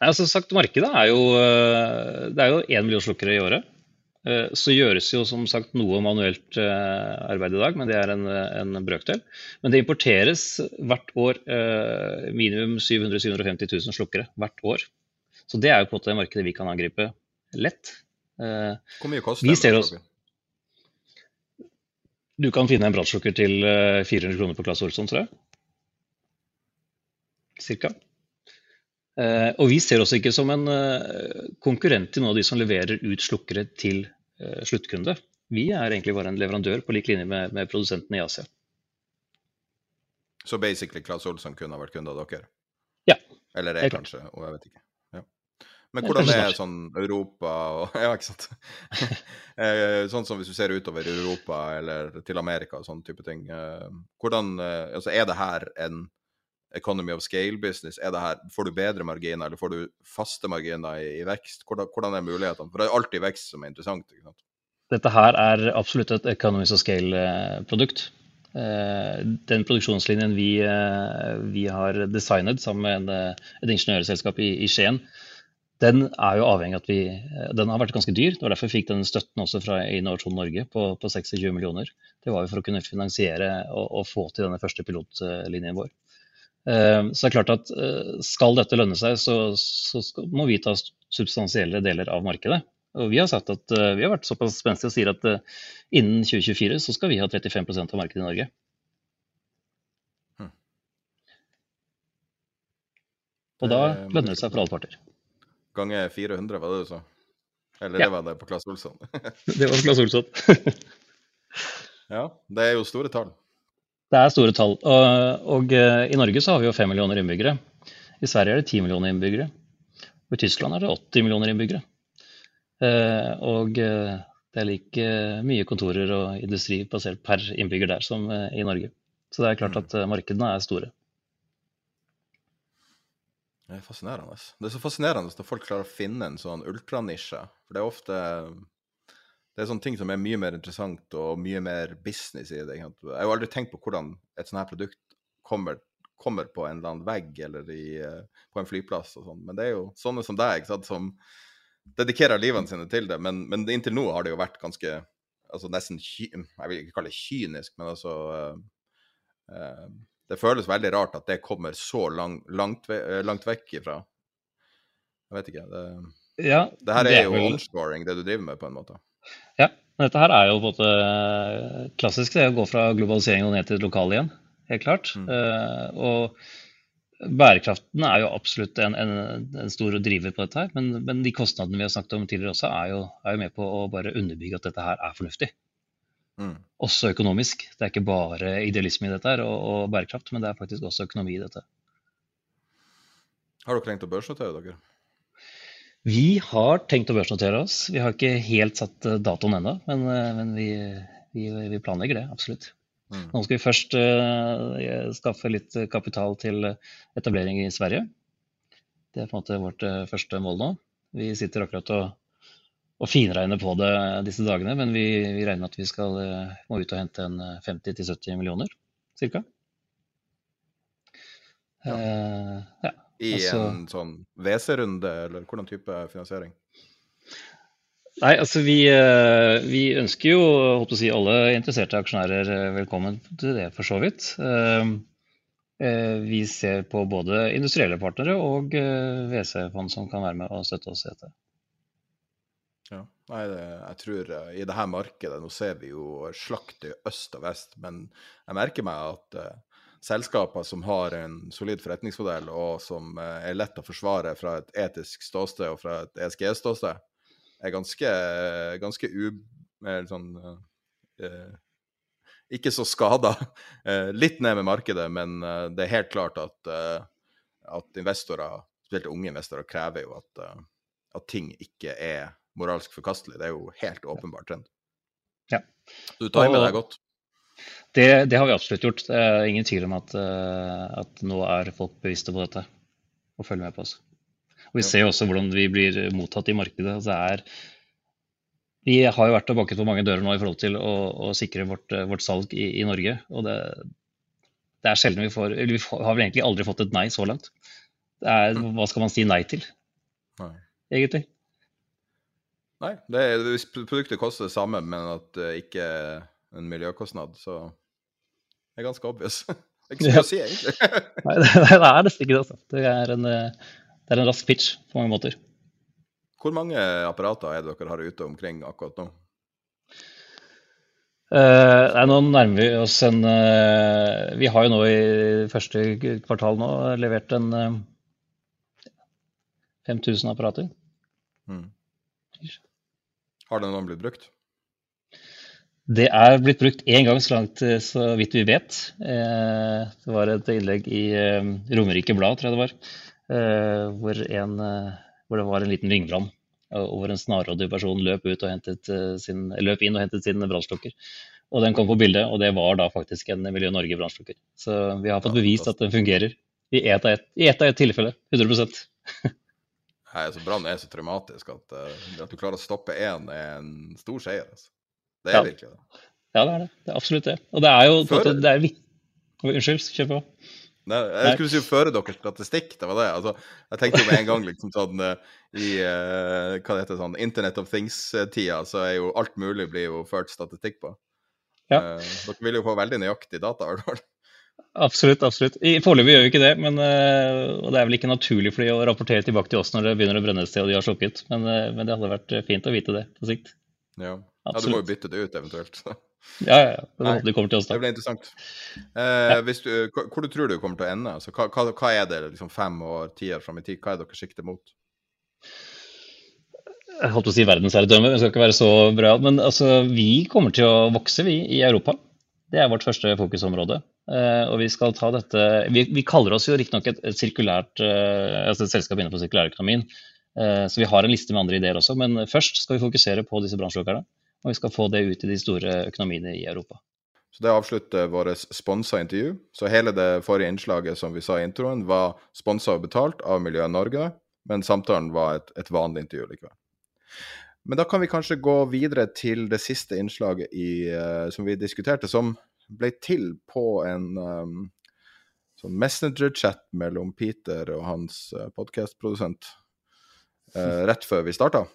Nei, altså sagt, Markedet er jo eh, det er jo én million slukkere i året. Eh, Så gjøres jo som sagt noe manuelt eh, arbeid i dag, men det er en, en brøkdel. Men det importeres hvert år eh, minimum 700 750 000 slukkere hvert år. Så det er jo på en måte markedet vi kan angripe lett. Hvor mye koster brannslukker? oss- Du kan finne en brannslukker til eh, 400 kroner på Claes Olsson, tror jeg. Cirka. Eh, og vi ser oss ikke som en eh, konkurrent til noen av de som leverer ut slukkere til eh, sluttkunde. Vi er egentlig bare en leverandør på lik linje med, med produsentene i Asia. Så basically Claes Olsson kunne ha vært kunde av dere? Ja. Eller er kanskje, og jeg vet ikke. Ja. Men hvordan kanskje er sånn Europa og Ja, ikke sant. Sånn som hvis du ser utover Europa eller til Amerika og sånne type ting. Hvordan Altså, er det her en economy of scale-business? Er det her, Får du bedre marginer, eller får du faste marginer i, i vekst? Hvordan, hvordan er mulighetene? For det er alltid vekst som er interessant. ikke sant? Dette her er absolutt et economies of scale-produkt. Den produksjonslinjen vi, eh, vi har designet sammen med en, eh, et ingeniørselskap i, i Skien, den er jo avhengig av at vi eh, Den har vært ganske dyr. Det var derfor vi fikk den støtten også fra Innovasjon Norge på, på 26 millioner. Det var jo for å kunne finansiere og, og få til denne første pilotlinjen vår. Eh, Så det er klart at eh, skal dette lønne seg, så, så skal, må vi ta substansielle deler av markedet. Og vi har sagt at eh, vi har vært såpass spenstige og sier at eh, innen 2024 så skal vi ha 35% av markedet i Norge. Hmm. Og da lønner det seg for alle parter. Ganger 400, var det du sa? Eller Ja. det var det på Claes Olsson? Det var Claes Olsson. ja, det er jo store tall. Det er store tall. Og, og eh, i Norge så har vi jo 5 millioner innbyggere. I Sverige er det 10 millioner innbyggere. Og I Tyskland er det 80 millioner innbyggere. Eh, og eh, det er like mye kontorer og industri basert per innbygger der som i Norge. Så det er klart at eh, markedene er store. Det er fascinerende. Det er så fascinerende at folk klarer å finne en sånn ultranisje. For det er ofte Det er sånne ting som er mye mer interessant og mye mer business i det. Jeg har jo aldri tenkt på hvordan et sånt her produkt kommer, kommer på en eller annen vegg eller i, eh, på en flyplass og sånn. Men det er jo sånne som deg, sant, som dedikerer livene sine til det. Men, men inntil nå har det jo vært ganske altså nesten Jeg vil ikke kalle det kynisk, men altså uh, uh, Det føles veldig rart at det kommer så lang, langt, ve langt vekk ifra. Jeg vet ikke. Det, Ja, det her det er er jo onscoring, det du driver med, på en måte. Ja, men dette her er jo på en måte klassisk. Det er å gå fra globalisering og ned til det lokale igjen, helt klart. Eh, og bærekraften er jo absolutt en, en, en stor driver på dette her. Men, men de kostnadene vi har snakket om tidligere også, er jo, er jo med på å bare underbygge at dette her er fornuftig. Mm. Også økonomisk. Det er ikke bare idealisme i dette her og, og bærekraft, men det er faktisk også økonomi i dette. Har dere tenkt å børsnotere dere? Vi har tenkt å børsnotere oss. Vi har ikke helt satt eh, datoen ennå, men, eh, men vi, vi, vi planlegger det, absolutt. Mm. Nå skal vi først uh, skaffe litt kapital til etablering i Sverige. Det er på en måte vårt første mål nå. Vi sitter akkurat og, og finregner på det disse dagene, men vi, vi regner med at vi skal, eh, må ut og hente en eh, 50-70 millioner, cirka. Ja. Uh, ja. I Altså- en sånn WC-runde, eller hvordan type finansiering? Nei, altså vi, eh, vi ønsker jo håper å si, alle interesserte aksjonærer eh, velkommen til det, for så vidt. Eh, Vi ser på både industrielle partnere og WC-fond som kan være med og støtte oss i dette. Ja. Nei, det, jeg tror i det her markedet, nå ser vi jo slakt i øst og vest, men jeg merker meg at selskaper som har en solid forretningsmodell, og som eh, er lett å forsvare fra et etisk ståsted og fra et ESG-ståsted, er ganske, ganske u... eh, Sånn, uh, ikke så skada. Uh, litt ned med markedet, men uh, det er helt klart at, at investorer, spesielt unge investorer, krever jo at, at ting ikke er moralsk forkastelig. Det er jo helt åpenbar trend. Ja. Du timer med deg godt. Det, det har vi absolutt gjort. Det er ingen tvil om at, eh, at nå er folk bevisste på dette og følger med på oss. Og Vi ser også hvordan vi blir mottatt i markedet. Altså, Det er, vi har jo vært og banket på mange dører nå i forhold til å, å sikre vårt, eh, vårt salg i, i Norge. Og det, det er sjelden vi får Eller vi har vel egentlig aldri fått et nei så langt. Det er, hva skal man si nei til, Nei. egentlig? Nei, det er, hvis produktet koster det samme, men at det ikke er en miljøkostnad, så er ganske obvious. Det er ikke så mye å si, egentlig. Nei, det, er nesten ikke det. Altså. Det, er en, eh, det er en rask pitch på mange måter. Hvor mange apparater er det dere har ute omkring akkurat nå? Uh, nei, nå nærmer vi oss en uh, Vi har jo nå i første kvartal nå levert en uh, 5000 apparater. Mm. Har den noen blitt brukt? Det er blitt brukt én gang, så langt så vidt vi vet. Eh, det var et innlegg i eh, Romerike Blad, tror jeg det var, eh, hvor, en, hvor det var en liten ringbrann. Og hvor en snarrådig person løp, sin, løp inn og hentet sin brannslukker. Og den kom på bildet, og det var da faktisk en Miljø Norge-brannslukker. Så vi har fått bevist at den fungerer i ett av ett, et, et tilfelle. 100% Nei, altså Brann er så traumatisk at, at du klarer å stoppe én, er en stor seier. Altså. Det er ja. virkelig det. Ja, det er det. Det er absolutt det. Og det er jo Før... måte, det er Unnskyld, kjør på. Nei, jeg skulle si føre deres statistikk, det var det. Altså, jeg tenkte jo med en gang liksom sånn eh, i uh, hva det heter sånn Internet of Things-tida, så er jo alt mulig blir jo ført statistikk på. Ja. Uh, dere vil jo få veldig nøyaktig data, i hvert fall. Absolutt. absolutt. Foreløpig gjør vi ikke det, men, og det er vel ikke naturlig for de å rapportere tilbake til oss når det begynner å brenne et sted og de har slukket, men, men, det hadde vært fint å vite det på sikt. Ja. Ja, du må jo bytte det ut eventuelt. Ja, ja. ja. Det, det kommer til oss da. Det blir interessant. Eh, ja. du, hvor du tror du kommer til å ende? Altså, hva, hva, er det liksom fem år, ti år fram i tid? Hva er dere sikter mot? Jeg holdt på å si verdensherredømme, det skal ikke være så bra. Men altså, vi kommer til å vokse, vi, i Europa. Det er vårt første fokusområde. Uh, og vi skal ta dette Vi, vi kaller oss jo riktignok et, et, sirkulært, uh, altså et selskap innenfor sirkulærøkonomien. Uh, så vi har en liste med andre ideer også, men først skal vi fokusere på disse bransjeåkerne. Og vi skal få det ut i de store økonomiene i Europa. Så Det avslutter vårt sponsa intervju. Så hele det forrige innslaget som vi sa i introen, var sponsa og betalt av Miljø Norge, men samtalen var et, et, vanlig intervju likevel. Men da kan vi kanskje gå videre til det siste innslaget i, uh, som vi diskuterte, som ble til på en um, sånn messenger-chat mellom Peter og hans uh, podkastprodusent uh, rett før vi starta.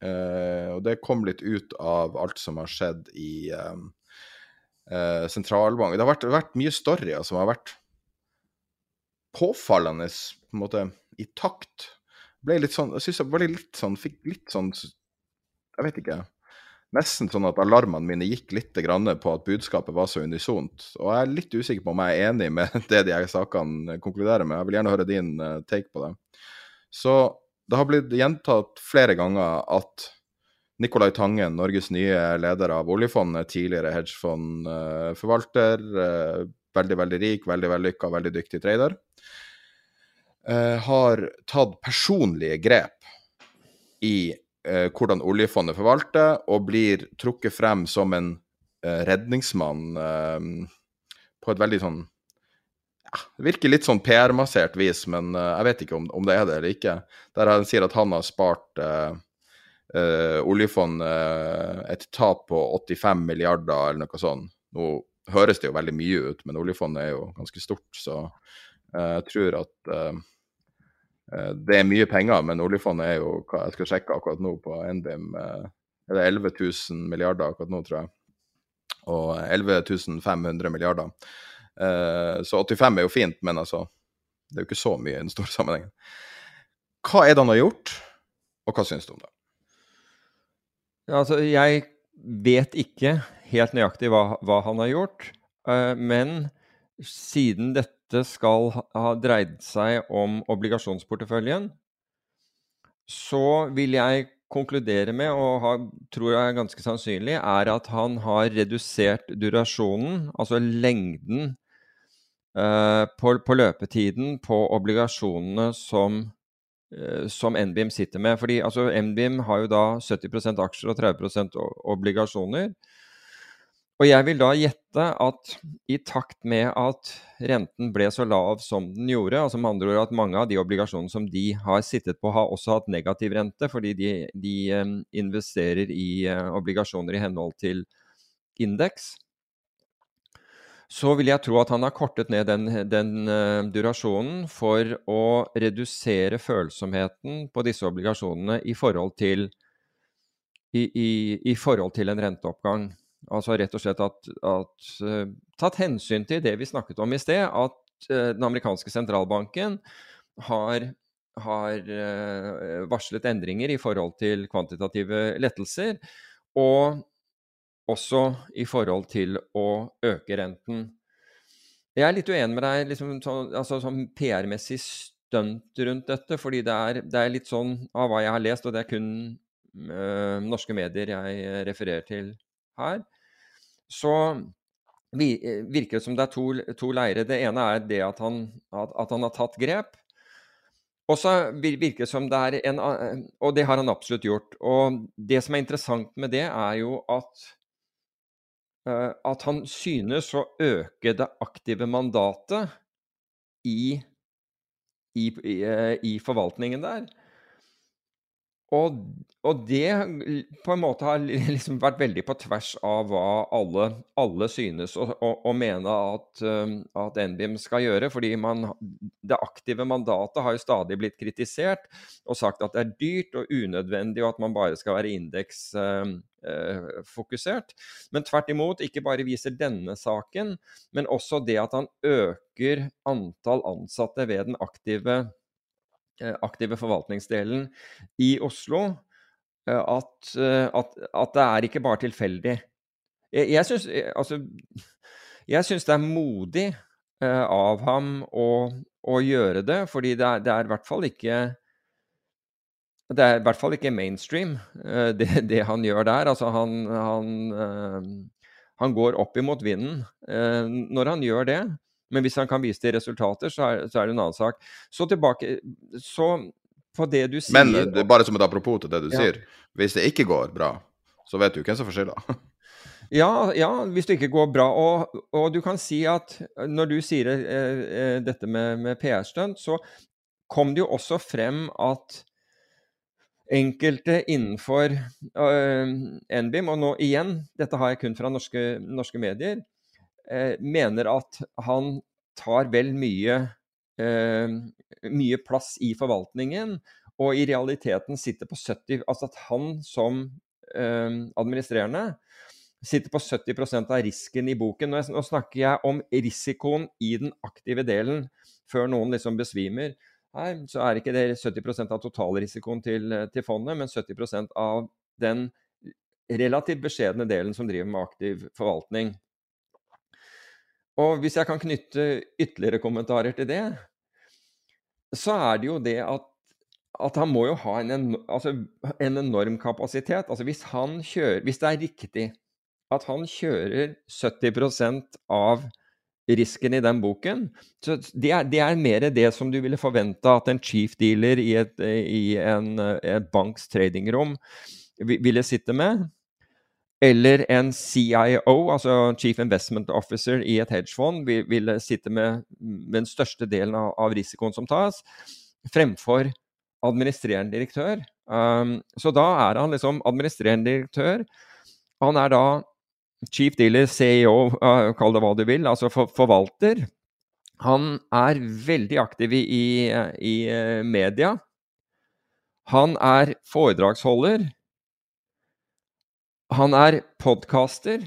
Uh, og det kom litt ut av alt som har skjedd i um, uh, sentralbank. Det har vært, vært mye storyer som har vært påfallende på en måte i takt. Ble litt sånn, jeg synes jeg ble litt sånn, fikk litt sånn Jeg vet ikke. Nesten sånn at alarmene mine gikk litt på at budskapet var så unisont. Og jeg er litt usikker på om jeg er enig med det de sakene konkluderer med. Jeg vil gjerne høre din uh, take på det. Så det har blitt gjentatt flere ganger at Nicolai Tangen, Norges nye leder av oljefondet, tidligere hedgefondforvalter, eh, veldig, veldig rik, veldig vellykka, veldig dyktig trader, eh, har tatt personlige grep i eh, hvordan oljefondet forvalter, og blir trukket frem som en redningsmann på et veldig sånn det virker litt sånn PR-massert vis, men uh, jeg vet ikke om, om, det er det eller ikke. Der han sier at han har spart uh, uh, oljefondet et tap på 85 milliarder eller noe sånt. Nå høres det jo veldig mye ut, men oljefondet er jo ganske stort, så jeg tror at det er mye penger, men oljefondet er jo hva jeg skal sjekke akkurat nå på NBIM, er det 11 000 milliarder akkurat nå, tror jeg. Og 11 500 milliarder. Uh, så 85 er jo fint, men altså Det er jo ikke så mye i den store sammenhengen. Hva er det han har gjort, og hva syns du om det? Ja, altså, jeg vet ikke helt nøyaktig hva, hva han har gjort, uh, men siden dette skal ha dreid seg om obligasjonsporteføljen, så vil jeg konkludere med, og har, tror jeg er ganske sannsynlig, er at han har redusert durasjonen, altså lengden på, på, løpetiden på obligasjonene som, uh, som NBIM sitter med. Fordi altså, NBIM har jo da 70% aksjer og 30% obligasjoner. Og jeg vil da gjette at i takt med at renten ble så lav som den gjorde, altså med andre ord at mange av de obligasjonene som de har sittet på, har også hatt negativ rente, fordi de, de um, investerer i obligasjoner i henhold til indeks, så vil jeg tro at han har kortet ned den, den uh, durasjonen for å redusere følsomheten på disse obligasjonene i forhold til, i, i, i forhold til en renteoppgang. Altså rett og slett at, at uh, tatt hensyn til det vi snakket om i sted, at uh, den amerikanske sentralbanken har, har varslet endringer i forhold til kvantitative lettelser, og også i forhold til å øke renten. Jeg er litt uenig med deg liksom, så, altså, sånn PR-messig stunt rundt dette, fordi det er, det er, litt sånn av hva jeg har lest, og det er kun norske medier jeg refererer til her, så virker det som det er to, to leirer. Det ene er det at han, at, at han har tatt grep. Og så virker det som det er en Og det har han absolutt gjort. Og det som er interessant med det, er jo at at han synes å øke det aktive mandatet i, i, i, eh, forvaltningen der. Og, og, det på en måte har liksom vært veldig på tvers av hva alle, alle synes å, å, mene at, um, at, NBIM skal gjøre. fordi man, det aktive mandatet har jo stadig blitt kritisert og sagt at det er dyrt og unødvendig, og at man bare skal være indeks... Um, uh, men tvert imot, ikke bare viser denne saken, men også det at han øker antall ansatte ved den aktive Eh, aktive forvaltningsdelen i Oslo, eh, at, eh, at, at det er ikke bare tilfeldig. Jeg, jeg syns altså, det er modig av ham å, å, gjøre det, fordi det er, det er i hvert fall ikke det er i hvert fall ikke mainstream, det, det han gjør der. Altså, han, han, han går opp imot vinden når han gjør det. Men hvis han kan vise til resultater, så er, så er, det en annen sak. Så tilbake Så på det du sier Men det, bare som et apropos til det du ja. sier. Hvis det ikke går bra, så vet du hvem som får skylda. ja, ja, hvis det ikke går bra. Og, og, du kan si at når du sier eh, eh dette med, med PR-stunt, så kom det jo også frem at enkelte innenfor øh, NBIM, og nå igjen, dette har jeg kun fra norske, norske medier, eh, mener at han tar vel mye, eh, mye plass i forvaltningen, og i realiteten sitter på 70 Altså at han som eh, administrerende sitter på 70% av risken i boken. Nå snakker jeg om risikoen i den aktive delen, før noen liksom besvimer. Her så er ikke det 70% av totalrisikoen til, til fondet, men 70% av den relativt beskjedne delen som driver med aktiv forvaltning. Og hvis jeg kan knytte ytterligere kommentarer til det, så er det jo det at, at han må jo ha en, en, altså en enorm kapasitet. Altså hvis, kjører, hvis det er riktig at han kjører 70% av risken i den boken. Så det er, det er, mer det som du ville forvente at en chief dealer i et, i en, et banks tradingrom ville sitte med eller en CIO, altså Chief Investment Officer i et hedgefond, vil, vil sitte med, med, den største delen av, av, risikoen som tas, fremfor administrerende direktør. Um, så da er han liksom administrerende direktør. Han er da chief dealer, CEO, kall det hva du vil, altså for, forvalter. Han er veldig aktiv i, i uh, media. Han er foredragsholder. Han er podkaster,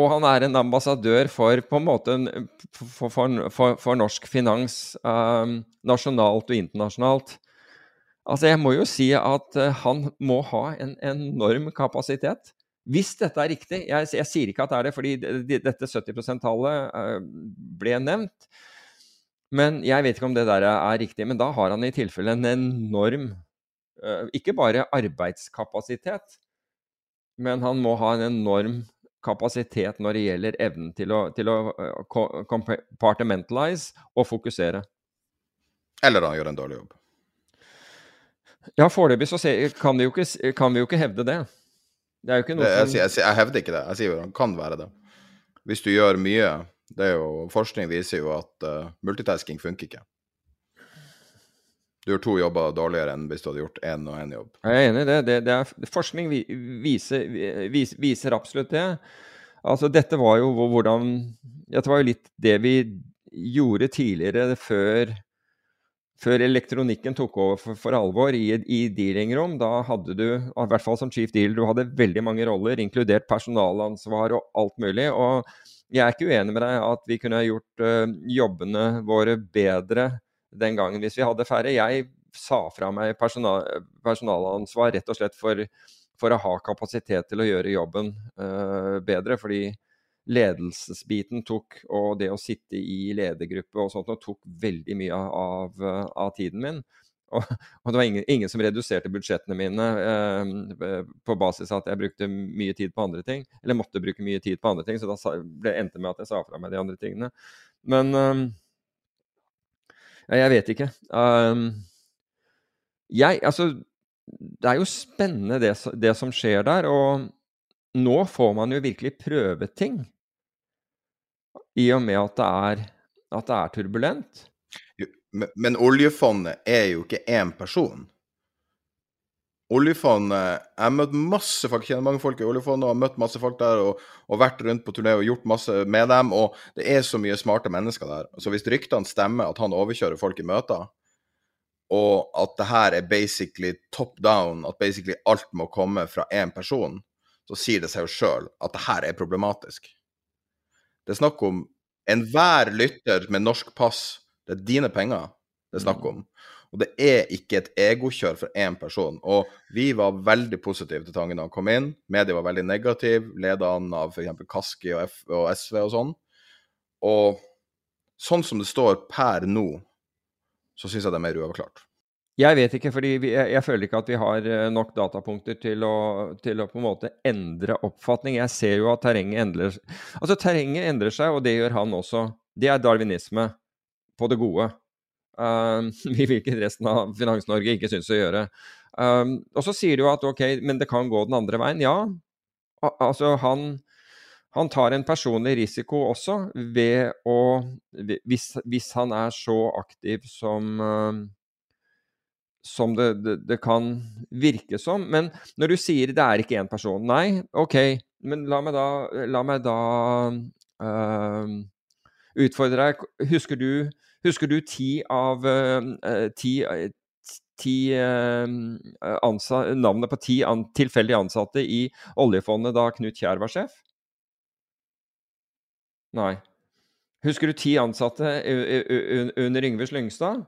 og han er en ambassadør for en måte for, for, for norsk finans, um, nasjonalt og internasjonalt. Altså, jeg må jo si at uh, han må ha en enorm kapasitet. Hvis dette er riktig Jeg, jeg sier ikke at det er det, fordi dette 70 %-tallet uh, ble nevnt. Men jeg vet ikke om det der er riktig. Men da har han i tilfelle en enorm uh, Ikke bare arbeidskapasitet, men han må ha en enorm kapasitet når det gjelder evnen til å, til å compartmentalize og fokusere. Eller han gjør en dårlig jobb. Ja, foreløpig så kan vi, ikke, kan vi, jo ikke, hevde det. Det er jo ikke noe det, jeg, jeg, jeg, hevder ikke det. Jeg sier jo han kan være det. Hvis du gjør mye det er jo, Forskning viser jo at uh, multitasking funker ikke. Du gjør to jobber dårligere enn hvis du hadde gjort én og én jobb. Jeg er enig i det. det, det er, forskning viser, viser, viser, absolutt det. Altså, dette var jo hvordan Dette var jo litt det vi gjorde tidligere, før, før elektronikken tok over for, for alvor i, i dealingrom. Da hadde du, i hvert fall som chief dealer, du hadde veldig mange roller, inkludert personalansvar og alt mulig. og jeg er ikke uenig med deg at vi kunne gjort uh, jobbene våre bedre den gangen hvis vi hadde færre. Jeg sa fra meg personal, personalansvar rett og slett for, for, å ha kapasitet til å gjøre jobben uh, bedre. Fordi ledelsesbiten tok, og det å sitte i ledergruppe og sånt, og tok veldig mye av, av tiden min. Og, og det var ingen, ingen, som reduserte budsjettene mine eh, på basis av at jeg brukte mye tid på andre ting. Eller måtte bruke mye tid på andre ting, så da ble det endte med at jeg sa fra meg de andre tingene. Men eh, Jeg vet ikke. Um, jeg Altså, det er jo spennende det, det som skjer der. Og nå får man jo virkelig prøve ting. I og med at det er, at det er turbulent. Men, men oljefondet er jo ikke én person. Oljefondet Jeg har møtt masse folk, kjenner mange folk i oljefondet har møtt masse folk der og, og vært rundt på turné og gjort masse med dem. Og det er så mye smarte mennesker der. Så hvis ryktene stemmer at han overkjører folk i møter, og at det her er basically top down, at basically alt må komme fra én person, så sier det seg jo sjøl at det her er problematisk. Det er snakk om enhver lytter med norsk pass det er dine penger det er snakk mm. om. Og det er ikke et egokjør for én person. Og vi var veldig positive til Tangen da han kom inn. Media var veldig negativ, ledet an av f.eks. Kaski og, F og SV og sånn. Og sånn som det står per nå, så syns jeg det er mer uavklart. Jeg vet ikke, fordi vi, jeg, jeg, føler ikke at vi har eh, nok datapunkter til å, til å, på en måte endre oppfatning. Jeg ser jo at terrenget endrer Altså, terrenget endrer seg, og det gjør han også. Det er darwinisme på det gode. Um, hvilket resten av Finans-Norge ikke syns å gjøre. Um, og så sier du at ok, men det kan gå den andre veien. Ja, Al altså han, han tar en personlig risiko også ved å Hvis, hvis han er så aktiv som uh, som det, det, det, kan virke som. Men når du sier det er ikke én person Nei, OK, men la meg da, la meg da uh, utfordre deg. Husker du Husker du ti av uh, ti, ti uh, ansa, navnet på ti an, tilfeldige ansatte i oljefondet da Knut Kjær var sjef? Nei. Husker du ti ansatte under Yngve Slyngstad?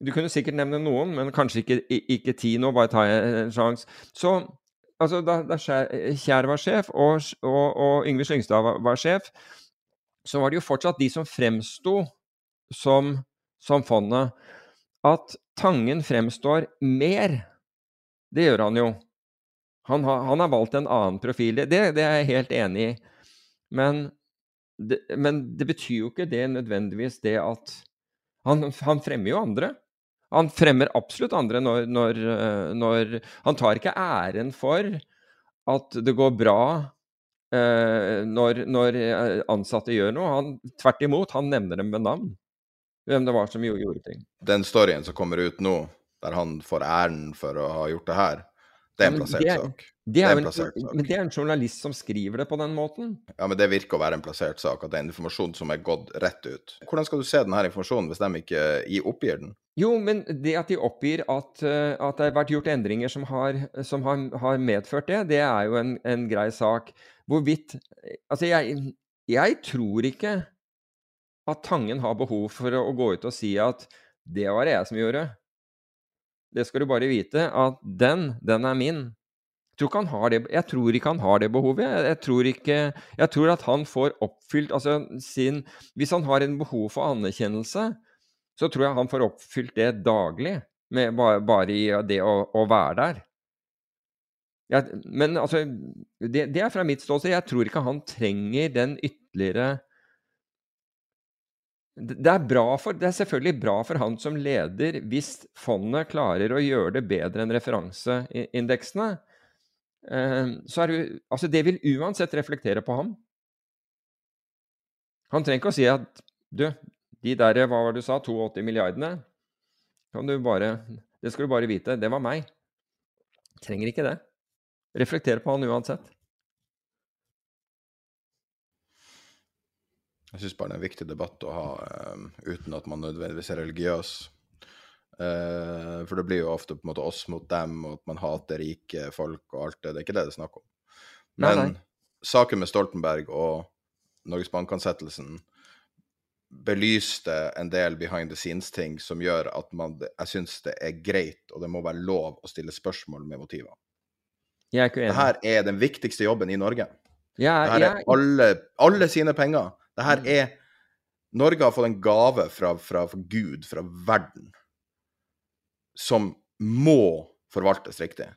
Du kunne sikkert nevne noen, men kanskje ikke, ikke ti nå. Bare ta en sjanse. Så altså, da, da Kjær var sjef, og, og, og Yngve Slyngstad var, var, sjef, så var det jo fortsatt de som fremsto som, som fondet, at Tangen fremstår mer. Det gjør han jo. Han har, han har valgt en annen profil. Det, det, er jeg helt enig i. Men det, men det betyr jo ikke det nødvendigvis det at han, han, fremmer jo andre. Han fremmer absolutt andre når, når, når, Han tar ikke æren for at det går bra eh, når, når, ansatte gjør noe. Han, tvert imot, han nevner dem med navn hvem det var som gjorde ting. Den storyen som kommer ut nå, der han får æren for å ha gjort det her, det er en plassert er, sak. Det er, det er en plassert sak. Men det er en journalist som skriver det på den måten. Ja, men det virker å være en plassert sak, at det er en informasjon som er gått rett ut. Hvordan skal du se denne informasjonen hvis de ikke oppgir den? Jo, men det at de oppgir at, eh, at det har vært gjort endringer som har, som har, har medført det, det er jo en, en grei sak. Hvorvidt Altså, jeg, jeg tror ikke at Tangen har behov for å, gå ut og si at 'det var det jeg som gjorde'. Det skal du bare vite, at den, den er min. Jeg tror, det, jeg tror ikke han har det behovet. Jeg, jeg, tror ikke, jeg tror at han får oppfylt altså sin Hvis han har en behov for anerkjennelse, så tror jeg han får oppfylt det daglig, med, bare, bare, i det å, å være der. Jeg, men altså det, det, er fra mitt ståsted. Jeg tror ikke han trenger den ytterligere det er, for, det er, selvfølgelig bra for han som leder hvis fondet klarer å gjøre det bedre enn referanseindeksene. Eh, så er det, altså det vil uansett reflektere på ham. Han trenger ikke å si at du, de der, hva var det du sa, 82 milliardene kan du bare, Det skal du bare vite, det var meg. Trenger ikke det. Reflektere på han uansett. Jeg syns bare det er en viktig debatt å ha um, uten at man nødvendigvis er religiøs. Uh, for det blir jo ofte på en måte oss mot dem, og at man hater rike folk og alt det. Det er ikke det det er snakk om. Men nei, nei. saken med Stoltenberg og Norges Bank-ansettelsen belyste en del behind the scenes-ting som gjør at man, jeg syns det er greit, og det må være lov å stille spørsmål med motiver. Jeg er ikke enig. Dette er den viktigste jobben i Norge. Ja, Dette er jeg... alle, alle sine penger. Dette mm. er Norge har fått en gave fra, fra Gud, fra verden. Som må forvaltes riktig.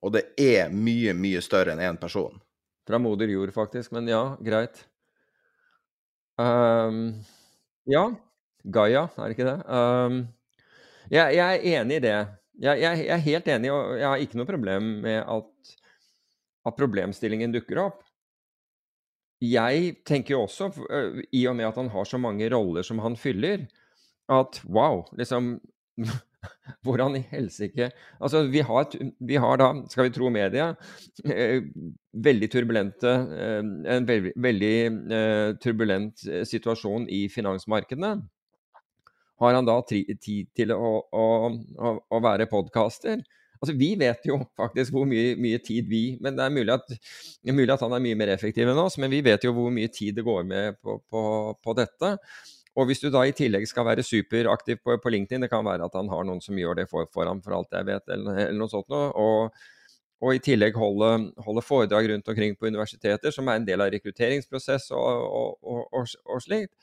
Og det er mye, mye større enn én person. Fra moder jord, faktisk. Men ja, greit. Um, ja. Gaia, er det ikke det? Um, jeg, jeg, er enig i det. Jeg, jeg, jeg, er helt enig, og jeg har ikke noe problem med at, at problemstillingen dukker opp. Jeg tenker jo også, i og med at han har så mange roller som han fyller, at wow, liksom Hvordan i helsike Altså, vi har, vi har, da, skal vi tro media, eh, veldig turbulente eh, En veldig, veldig eh, turbulent situasjon i finansmarkedene. Har han da tid til å, å, å, å være podkaster? Altså, Vi vet jo faktisk hvor mye, mye tid vi Men det er mulig, at, mulig, at, han er mye mer effektiv enn oss, men vi vet jo hvor mye tid det går med på, på, på dette. Og hvis du da i tillegg skal være superaktiv på, på, LinkedIn, det kan være at han har noen som gjør det for, for ham, for alt jeg vet, eller, eller noe sånt noe. Og, og, i tillegg holde, holde, foredrag rundt omkring på universiteter, som er en del av rekrutteringsprosess og, og, og slikt.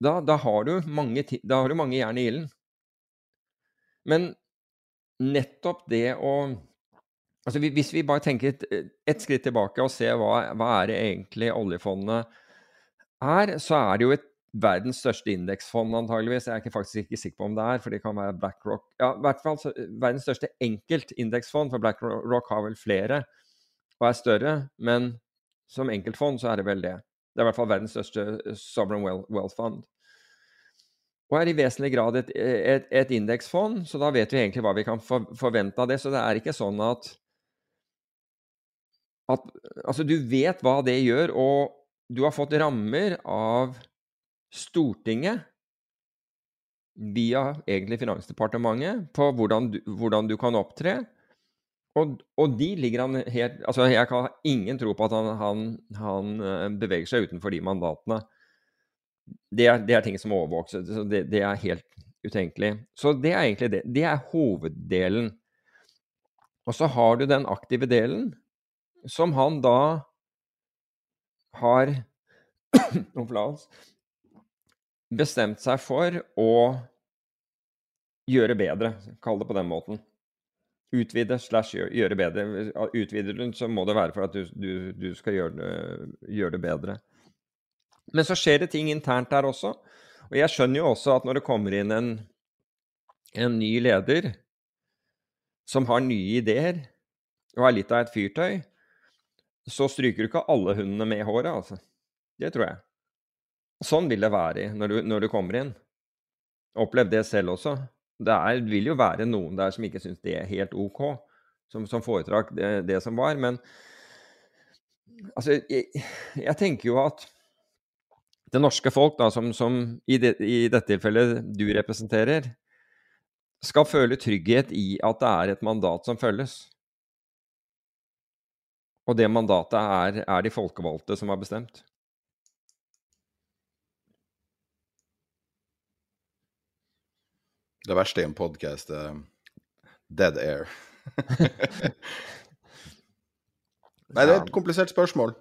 Da, da, har du mange, da har du mange jern i ilden. Men nettopp det å altså Hvis vi bare tenker et, et skritt tilbake og ser hva, hva er det egentlig oljefondet er, så er det jo et verdens største indeksfond, antageligvis. Jeg er ikke, faktisk ikke sikker på om det er, for det kan være BlackRock Ja, i hvert fall verdens største enkeltindeksfond, for BlackRock har vel flere og er større. Men som enkeltfond så er det vel det. Det er i hvert fall verdens største eh, sovereign wealth fund. Og er i vesentlig grad et, et, et indeksfond, så da vet vi egentlig hva vi kan for, forvente av det. Så det er ikke sånn at, at Altså, du vet hva det gjør, og du har fått rammer av Stortinget via egentlig Finansdepartementet på hvordan du, hvordan du kan opptre. Og, og, de ligger han helt Altså, jeg kan ha ingen tro på at han, han, han eh, beveger seg utenfor de mandatene. Det er, det er ting som overvåkes. Det, det, er helt utenkelig. Så det er egentlig det. Det er hoveddelen. Og så har du den aktive delen, som han da har bestemt seg for å gjøre bedre, kall det på den måten. Utvide slash gjøre bedre. Utvider du, så må det være for at du, du, du skal gjøre det, gjøre det, bedre. Men så skjer det ting internt der også. Og jeg skjønner jo også at når det kommer inn en, en ny leder som har nye ideer, og er litt av et fyrtøy, så stryker du ikke alle hundene med håret, altså. Det tror jeg. Sånn vil det være når du, når du kommer inn. Opplev det selv også. Det er, vil jo være noen der som ikke syns det er helt OK, som, som foretrakk det, det, som var. Men altså, jeg, jeg, tenker jo at det norske folk, da, som, som i, det, i dette tilfellet du representerer, skal føle trygghet i at det er et mandat som følges. Og det mandatet er, er de folkevalgte som har bestemt. Det verste i en podkast er dead air. Nei, det er et komplisert spørsmål.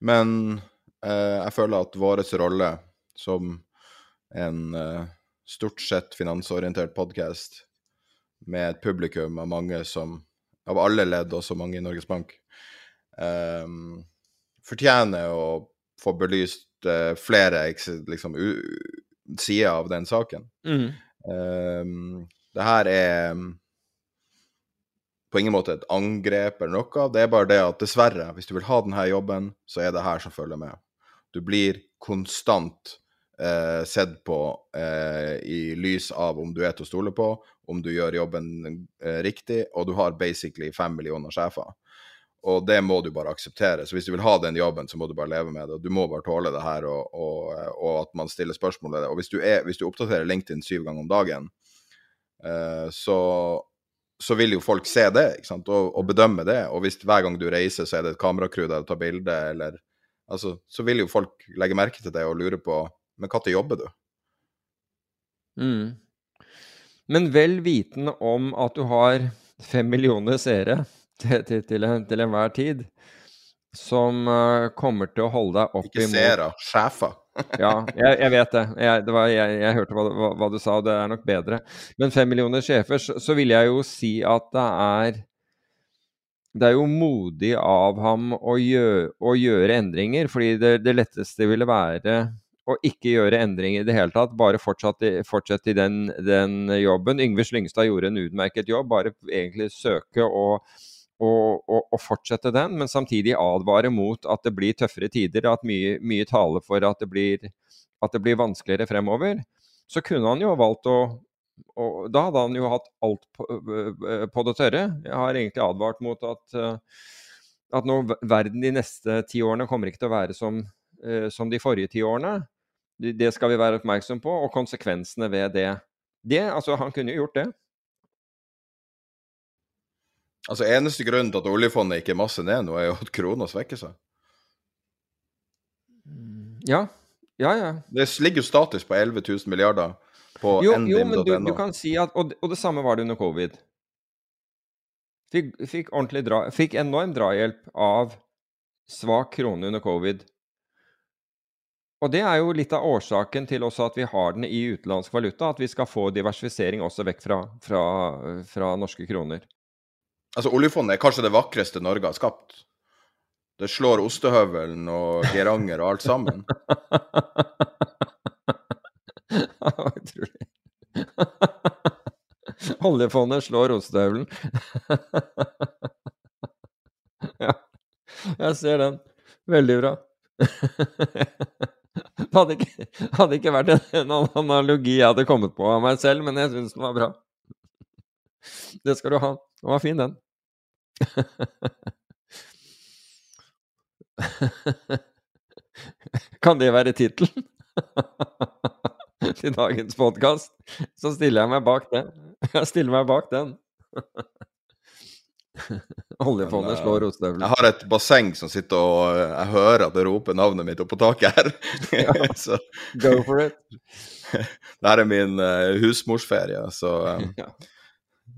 Men eh, jeg føler at vår rolle som en eh, stort sett finansorientert podkast med et publikum av mange som Av alle ledd, også mange i Norges Bank, eh, fortjener å få belyst eh, flere liksom, sider av den saken. Mm. Um, det her er på ingen måte et angrep eller noe. Det er bare det at dessverre, hvis du vil ha denne jobben, så er det her som følger med. Du blir konstant eh, sett på eh, i lys av om du er til å stole på, om du gjør jobben eh, riktig, og du har basically fem millioner sjefer. Og det må du bare akseptere. Så hvis du vil ha den jobben, så må du bare leve med det. Du må bare tåle det her, og, og, og at man stiller spørsmål. Og hvis du, er, hvis du oppdaterer LinkedIn syv ganger om dagen, uh, så, så, vil jo folk se det? Og, og, bedømme det. Og hvis hver gang du reiser, så er det et kameracrew der du tar bilde, eller altså, Så vil jo folk legge merke til det og lure på Men når jobber du? Mm. Men vel vitende om at du har fem millioner seere til, til, til, til enhver tid, som uh, kommer til å holde deg opp Ikke seere, sjefer. Ja, jeg, jeg vet det. Jeg, det var, jeg, jeg hørte hva, hva, hva, du sa, og det er nok bedre. Men fem millioner sjefer, så, så vil jeg jo si at det er det er jo modig av ham å gjøre, å gjøre endringer, fordi det, det, letteste ville være å ikke gjøre endringer i det hele tatt. Bare fortsette, fortsette i den, den, jobben. Yngve Slyngstad gjorde en utmerket jobb. Bare egentlig søke å og, og, og, fortsette den, men samtidig advare mot at det blir tøffere tider, at mye, mye taler for at det, blir, at det blir vanskeligere fremover, så kunne han jo valgt å og Da hadde han jo hatt alt på, på, det tørre. Jeg har egentlig advart mot at, at nå verden de neste ti årene kommer ikke til å være som, som de forrige ti årene. Det skal vi være oppmerksom på, og konsekvensene ved det. det altså, han kunne jo gjort det. Altså Eneste grunnen til at oljefondet ikke er masse ned nå, er jo at krona svekker seg. Ja. Ja, ja. Det ligger jo statisk på 11 000 milliarder på jo, jo, men du, du, kan si at og, og, det samme var det under covid. Fikk, fikk, dra, fikk enorm drahjelp av svak krone under covid. Og det er jo litt av årsaken til også at vi har den i utenlandsk valuta, at vi skal få diversifisering også vekk fra, fra, fra norske kroner. Altså, oljefondet er kanskje det vakreste Norge har skapt. Det slår ostehøvelen og Geiranger og alt sammen. Utrolig. Oljefondet slår ostehøvelen. ja, jeg ser den. Veldig bra. det hadde ikke, hadde ikke vært en, analogi jeg hadde kommet på av meg selv, men jeg syns den var bra. Det skal du ha. Den var fin, den. kan det være tittelen til dagens podkast? Så stiller jeg meg bak den. Jeg stiller meg bak den. Oljefondet slår rotstøvelen. Jeg har et basseng som sitter og eh, Jeg hører at det roper navnet mitt oppå taket her. Ja, Go for it. Dette er min uh, husmorsferie, så um,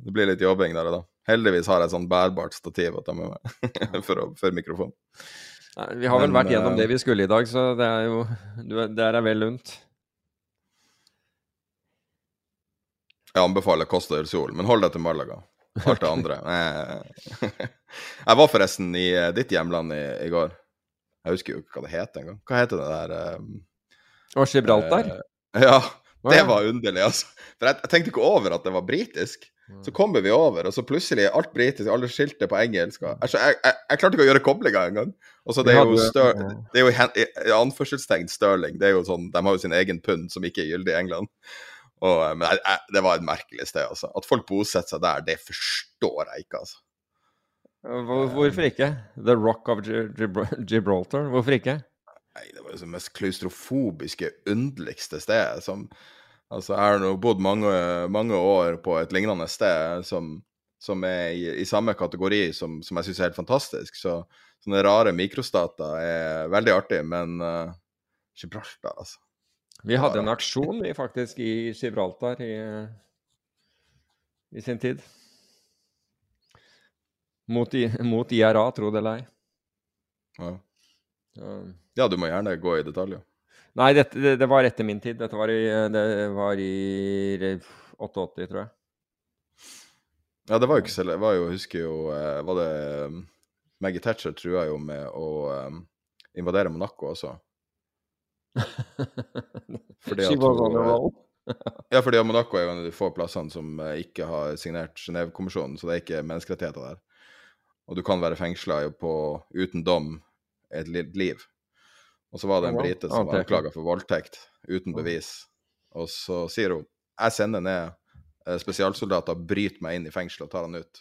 det blir litt jobbing der og da. Heldigvis har jeg et sånn bærbart stativ å ta med meg for, å, for mikrofon. Nei, vi har vel vært gjennom det vi skulle i dag, så det er jo Det er vel lunt. Jeg anbefaler Costa del Sol, men hold deg til Malaga. Alt det andre Jeg var forresten i eh, ditt hjemland i, i, går. Jeg husker jo ikke hva det het engang. Hva heter det der um, Og Gibraltar? Uh, ja. Det var underlig, altså. For jeg, jeg tenkte ikke over at det var britisk. Så kommer vi over, og så plutselig er alt britisk, alle skiltet på engelsk. Altså, jeg, jeg, jeg, klarte ikke å gjøre koblinga engang. Og så det er jo, stør, det er jo i, i anførselstegn Stirling. Det er jo sånn, De har jo sin egen pund som ikke er gyldig i England. Og, eh, men jeg, det var et merkelig sted, altså. At folk bosetter seg der, det forstår jeg ikke, altså. Hvorfor ikke? The Rock of Gibraltar? Hvorfor ikke? Nei, Det var jo det mest klaustrofobiske, underligste stedet. som Altså, jeg har nå bodd mange, mange, år på et lignende sted som, som er i, i, samme kategori som, som jeg syns er helt fantastisk. Så sånne rare mikrostater er veldig artig, men uh, Gibraltar, altså. Vi hadde en aksjon vi faktisk i Gibraltar i, i sin tid. Mot, mot IRA, tro det eller ei. Ja. ja, du må gjerne gå i detaljer. Nei, det, det, det, var etter min tid. Dette var i, det var i 88, tror jeg. Ja, det var jo ikke så Jeg var jo, husker jo eh, Var det um, Maggie Thatcher trua jo med å um, invadere Monaco også. fordi at hun, ja, fordi Monaco er jo en av de få plassene som eh, ikke har signert Genévekonvensjonen, så det er ikke menneskerettigheter der. Og du kan være fengsla uten dom et liv. Og så var det en brite som var anklaga for voldtekt uten bevis. Og så sier hun jeg sender ned eh, spesialsoldater, bryter meg inn i fengselet og tar han ut.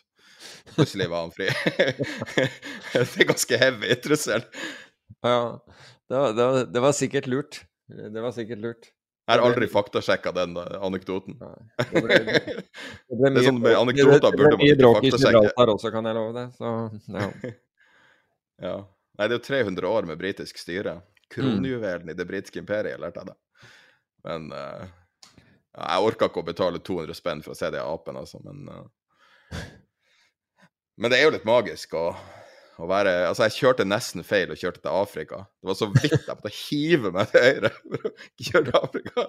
Plutselig var han fri. det er ganske heavy trussel. Ja, det var, det, var, det var, sikkert lurt. Det var sikkert lurt. Jeg har aldri faktasjekka den anekdoten. Det, ble, det, ble, det, er sånn med anekdoter burde man ikke faktasjekke. Det også, kan jeg love det. Så, ja. ja. Nei, det er jo 300 år med britisk styre. Kronjuvelen i det britiske imperiet, lærte jeg det. Men uh, jeg orka ikke å betale 200 spenn for å se de apene, altså. Men, uh, men det er jo litt magisk å, Å være, altså, jeg kjørte nesten feil og kjørte til Afrika. Det var så vidt jeg måtte hive meg til høyre for å kjøre til Afrika.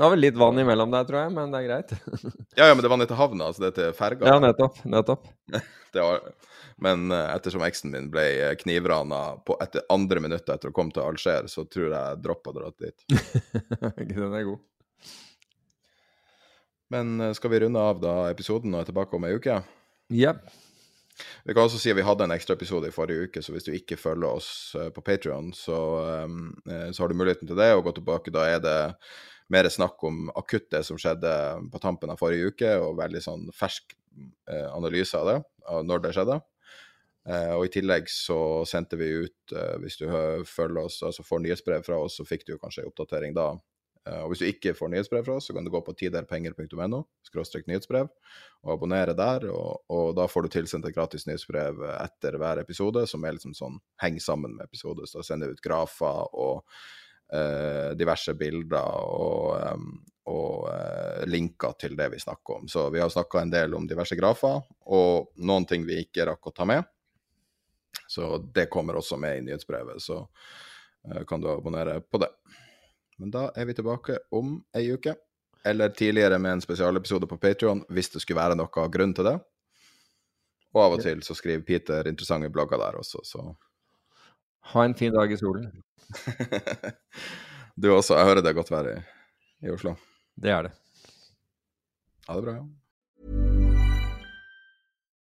Det var vel litt vann imellom der, tror jeg, men det er greit. Ja, ja, men det var ned til havna, altså det er til ferga. Ja, nettopp. Nettopp. Det var, men eh, ettersom eksen min ble knivrana på etter andre minutter etter å komme til Alger, så tror jeg jeg droppa å dra dit. Den er god. Men eh, skal vi runde av da episoden og er tilbake om ei uke? Ja. Vi kan også si at vi hadde en ekstraepisode i forrige uke, så hvis du ikke følger oss eh, på Patrion, så, eh, så har du muligheten til det og gå tilbake. Da er det mer snakk om akutt det som skjedde på tampen av forrige uke, og veldig sånn fersk eh, analyse av det, av når det skjedde. Eh, og i tillegg så sendte vi ut, eh, hvis du følger oss, altså får nyhetsbrev fra oss, så fikk du kanskje en oppdatering da Eh, og Hvis du ikke får nyhetsbrev fra oss, så kan du gå på tiderpenger.no, nyhetsbrev, og abonnere der. Og, og, da får du tilsendt et gratis nyhetsbrev etter hver episode, som er liksom sånn, henger sammen med episoder. Så da sender vi ut grafer og eh, diverse bilder og, eh, og eh, linker til det vi snakker om. Så vi har snakka en del om diverse grafer, og noen ting vi ikke rakk å ta med. Så det kommer også med i nyhetsbrevet, så eh, kan du abonnere på det. Men da er vi tilbake om ei uke. Eller tidligere med en spesialepisode på Patrion, hvis det skulle være noe grunn til det. Og av og til så skriver Peter interessante blogger der også, så Ha en fin dag i solen. du også. Jeg hører det er godt vær i, i Oslo. Det er det. Ha det bra.